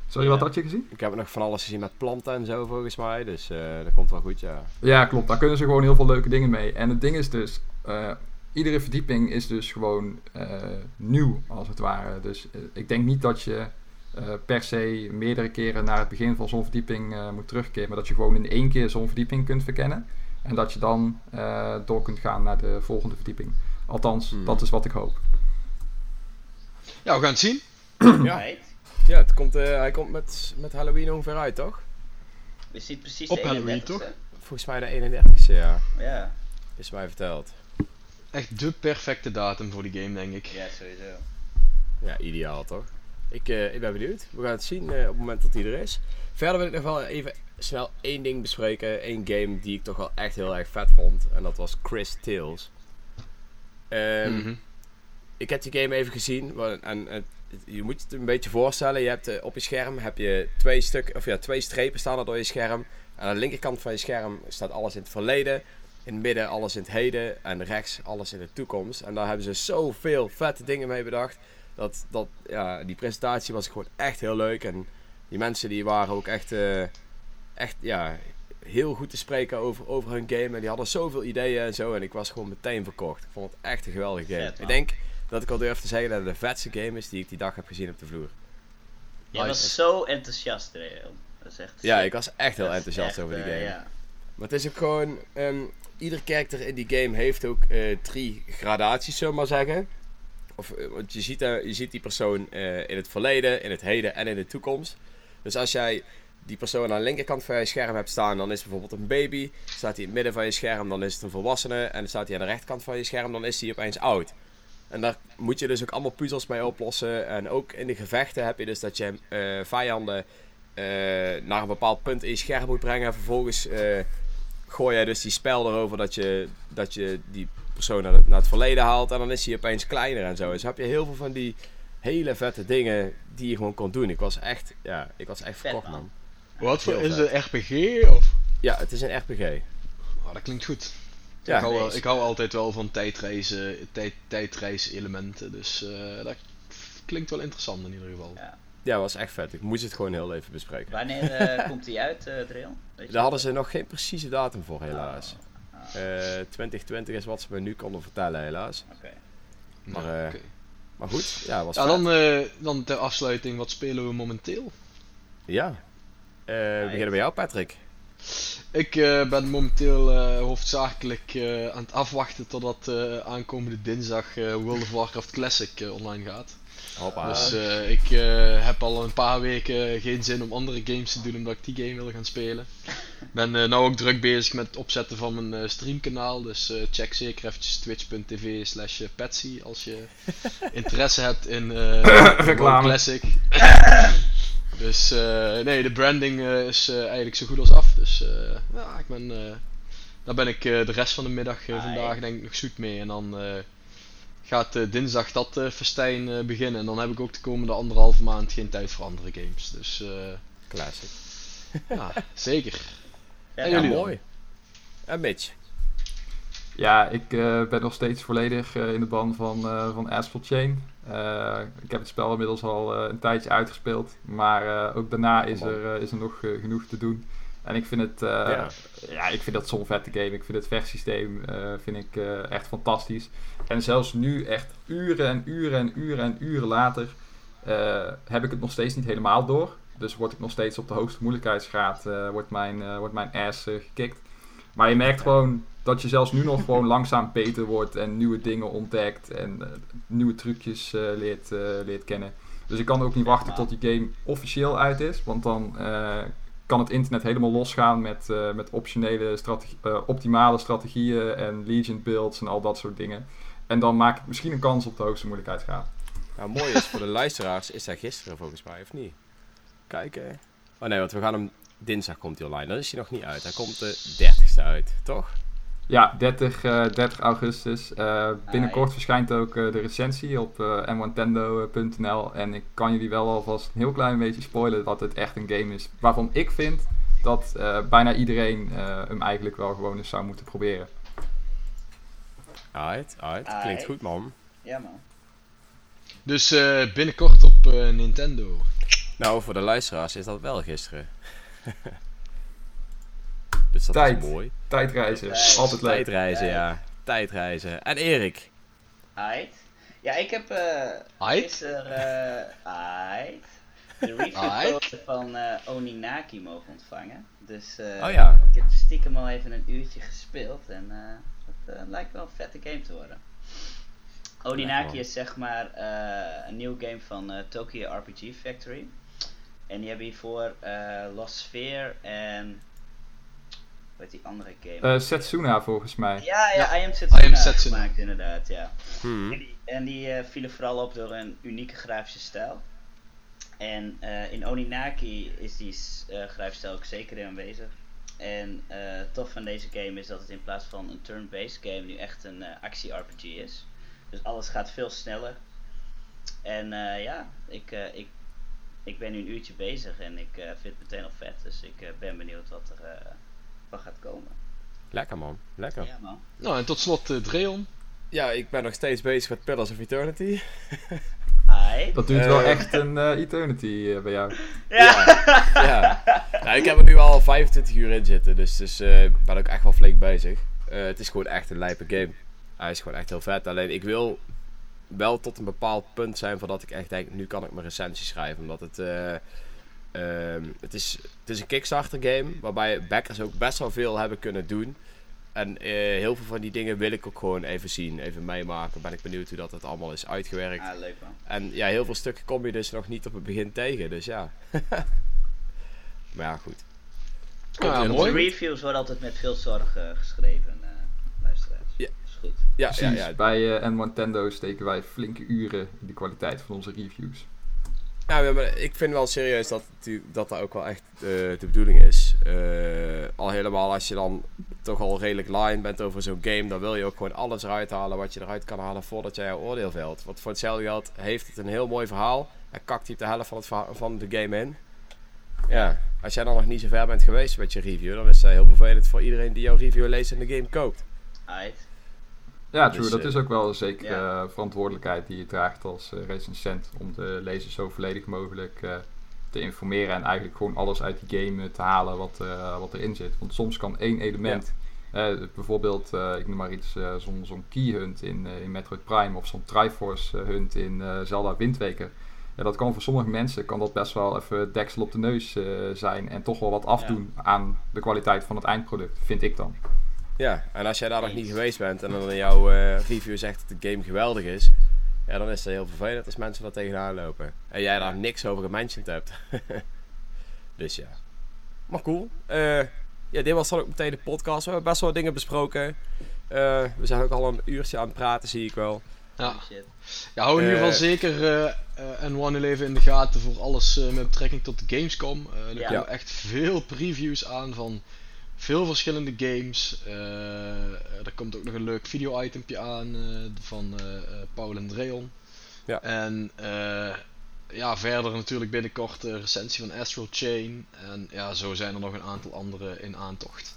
Speaker 2: Sorry, wat had je gezien?
Speaker 1: Ik heb nog van alles gezien met planten en zo volgens mij. Dus eh, dat komt wel goed, ja.
Speaker 2: Ja, klopt. Daar kunnen ze gewoon heel veel leuke dingen mee. En het ding is dus, eh, iedere verdieping is dus gewoon eh, nieuw, als het ware. Dus ik denk niet dat je per se meerdere keren naar het begin van zo'n verdieping moet terugkeren. Maar dat je gewoon in één keer zo'n verdieping kunt verkennen. En dat je dan door kunt gaan naar de volgende verdieping. Althans,
Speaker 1: Hmm.
Speaker 2: dat is wat ik hoop.
Speaker 4: Ja, we gaan het zien.
Speaker 1: Ja, ja het komt, eh, hij komt met, met Halloween ongeveer uit, toch?
Speaker 3: Is dit precies
Speaker 4: Op
Speaker 3: de
Speaker 4: Halloween,
Speaker 3: 31ste?
Speaker 1: Volgens mij de 31ste, ja.
Speaker 3: Ja.
Speaker 1: Is mij verteld.
Speaker 4: Echt de perfecte datum voor die game, denk ik.
Speaker 3: Ja, sowieso.
Speaker 1: Ja, ideaal toch? Ik, eh, ik ben benieuwd. We gaan het zien eh, op het moment dat hij er is. Verder wil ik nog wel even snel één ding bespreken. Eén game die ik toch wel echt heel erg vet vond. En dat was Chris Tales. Ehm,
Speaker 4: Mhm.
Speaker 1: Ik heb die game even gezien. En, het- je moet het een beetje voorstellen. Je hebt eh, op je scherm heb je twee, stuk, of ja, twee strepen staan er door je scherm. En aan de linkerkant van je scherm staat alles in het verleden. In het midden alles in het heden. En rechts alles in de toekomst. En daar hebben ze zoveel vette dingen mee bedacht. Dat, dat, ja, die presentatie was gewoon echt heel leuk. En die mensen die waren ook echt, eh, echt ja, heel goed te spreken over, over hun game. En die hadden zoveel ideeën en zo. En ik was gewoon meteen verkocht. Ik vond het echt een geweldige game.
Speaker 3: Vet,
Speaker 1: ik denk dat ik al durf te zeggen dat het de vetste game is die ik die dag heb gezien op de vloer.
Speaker 3: Jij was zo enthousiast, Reo. Dat is echt
Speaker 1: Ja, ik was echt heel enthousiast
Speaker 3: echt,
Speaker 1: over die
Speaker 3: eh,
Speaker 1: game.
Speaker 3: ja.
Speaker 1: Maar het is ook gewoon... ehm ieder karakter in die game heeft ook eh, drie gradaties, zullen we maar zeggen. Of, eh, want je ziet, je ziet die persoon eh, in het verleden, in het heden en in de toekomst. Dus als jij die persoon aan de linkerkant van je scherm hebt staan, dan is het bijvoorbeeld een baby. Staat hij in het midden van je scherm, dan is het een volwassene. En dan staat hij aan de rechterkant van je scherm, dan is hij opeens oud. En daar moet je dus ook allemaal puzzels mee oplossen. En ook in de gevechten heb je dus dat je eh, vijanden eh, naar een bepaald punt in je scherm moet brengen. En vervolgens eh, gooi jij dus die spel erover dat je, dat je die persoon naar het, naar het verleden haalt. En dan is hij opeens kleiner en zo. Dus heb je heel veel van die hele vette dingen die je gewoon kon doen. Ik was echt, ja, ik was echt verkocht,
Speaker 3: man.
Speaker 4: Wat voor is het RPG? Of?
Speaker 1: Ja, het is een RPG.
Speaker 4: Oh, dat klinkt goed.
Speaker 1: Ja,
Speaker 4: ik, hou, ik hou altijd wel van tijdreizen, tijd, tijdreiselementen. Dus eh, dat klinkt wel interessant in ieder geval.
Speaker 3: Ja.
Speaker 1: ja, was echt vet. Ik moest het gewoon heel even bespreken.
Speaker 3: Wanneer eh, komt die uit, eh Drill? Je?
Speaker 1: Daar hadden ze nog geen precieze datum voor, helaas. Eh 2020 is wat ze me nu konden vertellen, helaas.
Speaker 3: Oké.
Speaker 1: Maar,
Speaker 4: Nou, oké.
Speaker 1: Maar goed, ja, was
Speaker 4: Ja,
Speaker 1: vet.
Speaker 4: dan, eh, dan ter afsluiting, wat spelen we momenteel?
Speaker 1: Ja. Eh, we beginnen bij jou, Patrick.
Speaker 4: Ik eh, ben momenteel eh, hoofdzakelijk eh, aan het afwachten totdat aankomende dinsdag World of Warcraft Classic online gaat.
Speaker 1: Hoppa.
Speaker 4: Dus ik heb al een paar weken geen zin om andere games te doen omdat ik die game wil gaan spelen. Ik ben nou ook druk bezig met het opzetten van mijn streamkanaal. Dus check zeker eventjes twitch.tv slash Patsy als je interesse hebt in. Classic. dus eh, nee, de branding eh, is eh, eigenlijk zo goed als af. Dus eh, ja, ik ben, eh, daar ben ik eh, de rest van de middag vandaag denk ik nog zoet mee. En dan eh, gaat eh, dinsdag dat festijn eh, beginnen. En dan heb ik ook de komende anderhalve maand geen tijd voor andere games. Dus eh,
Speaker 1: Classic.
Speaker 4: ja, zeker.
Speaker 3: Ja,
Speaker 4: En
Speaker 1: Ja, mooi. En Mitch?
Speaker 2: Ja, ik eh, ben nog steeds volledig eh, in de ban van, eh van Asphalt Chain. Ik heb het spel inmiddels al een tijdje uitgespeeld. Maar ook daarna is er, is er nog genoeg te doen. En ik vind het,
Speaker 1: Ja.
Speaker 2: ja. ik vind dat zo'n vette game. Ik vind het vechtsysteem vind ik, echt fantastisch. En zelfs nu, echt uren en uren en uren en uren later, heb ik het nog steeds niet helemaal door. Dus word ik nog steeds op de hoogste moeilijkheidsgraad, wordt, mijn, wordt mijn ass gekikt. Maar je merkt gewoon dat je zelfs nu nog gewoon langzaam beter wordt en nieuwe dingen ontdekt en eh, nieuwe trucjes eh, leert, eh, leert kennen. Dus ik kan ook niet wachten tot die game officieel uit is, want dan kan het internet helemaal losgaan met, met optionele optimale strategieën en legion builds en al dat soort dingen. En dan maak ik misschien een kans op de hoogste moeilijkheidsgraad.
Speaker 1: Nou, mooi is voor de luisteraars, is hij gisteren volgens mij, of niet? Kijken. Oh nee, want we gaan hem... Dinsdag komt hij online, dan is hij nog niet uit. Hij komt de 30ste uit, toch?
Speaker 2: Ja, 30, eh, 30 augustus. Eh, binnenkort verschijnt ook eh, de recensie op eh mwantendo.nl. En ik kan jullie wel alvast een heel klein beetje spoilen dat het echt een game is waarvan ik vind dat eh, bijna iedereen eh, hem eigenlijk wel gewoon eens zou moeten proberen.
Speaker 1: Uit, uit. Klinkt goed, man.
Speaker 3: Ja, man.
Speaker 4: Dus eh, binnenkort op eh, Nintendo.
Speaker 1: Nou, voor de luisteraars is dat wel gisteren. dus dat
Speaker 2: Tijd.
Speaker 1: is mooi.
Speaker 2: Tijdreizen,
Speaker 3: Tijd.
Speaker 2: altijd leuk.
Speaker 1: Tijdreizen, ja. Tijdreizen. En Erik?
Speaker 3: Aight. Ja, ik heb eh
Speaker 4: Aight?
Speaker 3: gisteren eh aight, de review van eh, Oninaki mogen ontvangen. Dus eh,
Speaker 1: Oh ja.
Speaker 3: ik heb stiekem al even een uurtje gespeeld en eh, het eh, lijkt wel een vette game te worden. Oninaki is zeg maar eh, een nieuw game van eh, Tokyo RPG Factory. En die hebben hiervoor eh Lost Sphere en... Heet die andere game?
Speaker 2: Eh, Setsuna volgens mij.
Speaker 3: ja, ja,
Speaker 4: ja.
Speaker 3: I Am Setsuna,
Speaker 4: I Am Setsuna.
Speaker 3: gemaakt inderdaad, ja.
Speaker 1: Hmm.
Speaker 3: En die, en die eh, vielen vooral op door een unieke grafische stijl. En eh, in Oninaki is die s- grafstijl ook zeker in aanwezig. En eh tof van deze game is dat het in plaats van een turn-based game nu echt een eh, actie-RPG is. Dus alles gaat veel sneller. En eh, ja, ik, eh, ik, ik ben nu een uurtje bezig en ik eh, vind het meteen al vet. Dus ik eh, ben benieuwd wat er eh, van gaat komen.
Speaker 1: Lekker, man. Lekker.
Speaker 3: Ja man.
Speaker 4: Nou, en tot slot Dreon.
Speaker 1: Ja, ik ben nog steeds bezig met Pillars of Eternity.
Speaker 3: Hi.
Speaker 2: Dat duurt wel echt een eh, eternity bij jou.
Speaker 3: Ja.
Speaker 1: ja. Nou, ik heb er nu al 25 uur in zitten, dus, dus eh, ik ben ook echt wel flink bezig. Eh, het is gewoon echt een lijpe game. Hij is gewoon echt heel vet. Alleen ik wil wel tot een bepaald punt zijn voordat ik echt denk, nu kan ik mijn recensie schrijven. Omdat het, eh, ehm, het, is, het is een Kickstarter game waarbij backers ook best wel veel hebben kunnen doen. En eh, heel veel van die dingen wil ik ook gewoon even zien, even meemaken. Ben ik benieuwd hoe dat het allemaal is uitgewerkt.
Speaker 3: Ah, leuk man.
Speaker 1: En ja, heel veel stukken kom je dus nog niet op het begin tegen, dus ja. maar ja, goed.
Speaker 4: Ja,
Speaker 3: De reviews worden altijd met veel zorg eh, geschreven, eh luisteraars.
Speaker 1: Ja.
Speaker 3: Is goed.
Speaker 1: Ja, ja,
Speaker 2: Precies,
Speaker 1: ja.
Speaker 2: bij eh Nintendo steken wij flinke uren in de kwaliteit van onze reviews.
Speaker 1: Ja, maar ik vind wel serieus dat dat, dat ook wel echt eh, de bedoeling is. Eh, al helemaal als je dan toch al redelijk line bent over zo'n game, dan wil je ook gewoon alles eruit halen wat je eruit kan halen voordat jij jouw oordeel velt. Want voor hetzelfde geld heeft het een heel mooi verhaal en kakt hij de helft van, het van de game in. Ja, als jij dan nog niet zo ver bent geweest met je review, dan is dat heel vervelend voor iedereen die jouw review leest en de game koopt.
Speaker 3: Aight.
Speaker 2: Ja,
Speaker 1: Dus,
Speaker 2: true. dat
Speaker 1: eh,
Speaker 2: is ook wel een zekere
Speaker 3: ja.
Speaker 2: verantwoordelijkheid die je draagt als eh, recensent. Om de lezer zo volledig mogelijk eh, te informeren. En eigenlijk gewoon alles uit die game te halen wat, wat erin zit. Want soms kan één element, bijvoorbeeld, ik noem maar iets, eh, zo'n zo'n key hunt in, in Metroid Prime. Of zo'n Triforce hunt in Zelda Windweker. Ja, dat kan voor sommige mensen kan dat best wel even deksel op de neus zijn. En toch wel wat afdoen aan de kwaliteit van het eindproduct, vind ik dan.
Speaker 1: Ja, en als jij daar nog niet geweest bent en dan in jouw eh, review zegt dat de game geweldig is, ja, dan is het heel vervelend als mensen daar tegenaan lopen. En jij daar niks over gementiond hebt. dus ja. Maar cool. Eh, ja, dit was dan ook meteen de podcast. We hebben best wel wat dingen besproken. Eh, we zijn ook al een uurtje aan het praten, zie ik wel.
Speaker 4: Ja. Ja, hou in ieder geval
Speaker 1: Eh,
Speaker 4: zeker eh eh, en One even in de gaten voor alles eh, met betrekking tot de Gamescom. Eh, er
Speaker 3: Ja.
Speaker 4: komen echt veel previews aan van veel verschillende games. Eh, er komt ook nog een leuk video-itempje aan eh, van eh, Paul en Dreon.
Speaker 1: Ja.
Speaker 4: En eh, ja, verder natuurlijk binnenkort de recensie van Astral Chain. En ja, zo zijn er nog een aantal andere in aantocht.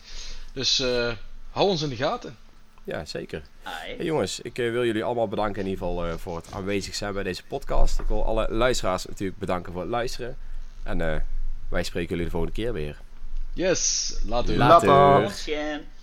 Speaker 4: Dus eh, hou ons in de gaten.
Speaker 1: Ja, zeker. Hey, jongens, ik wil jullie allemaal bedanken in ieder geval eh, voor het aanwezig zijn bij deze podcast. Ik wil alle luisteraars natuurlijk bedanken voor het luisteren. En eh, wij spreken jullie de volgende keer weer.
Speaker 4: Yes, laten we
Speaker 1: Later.
Speaker 2: Later.
Speaker 3: Motion.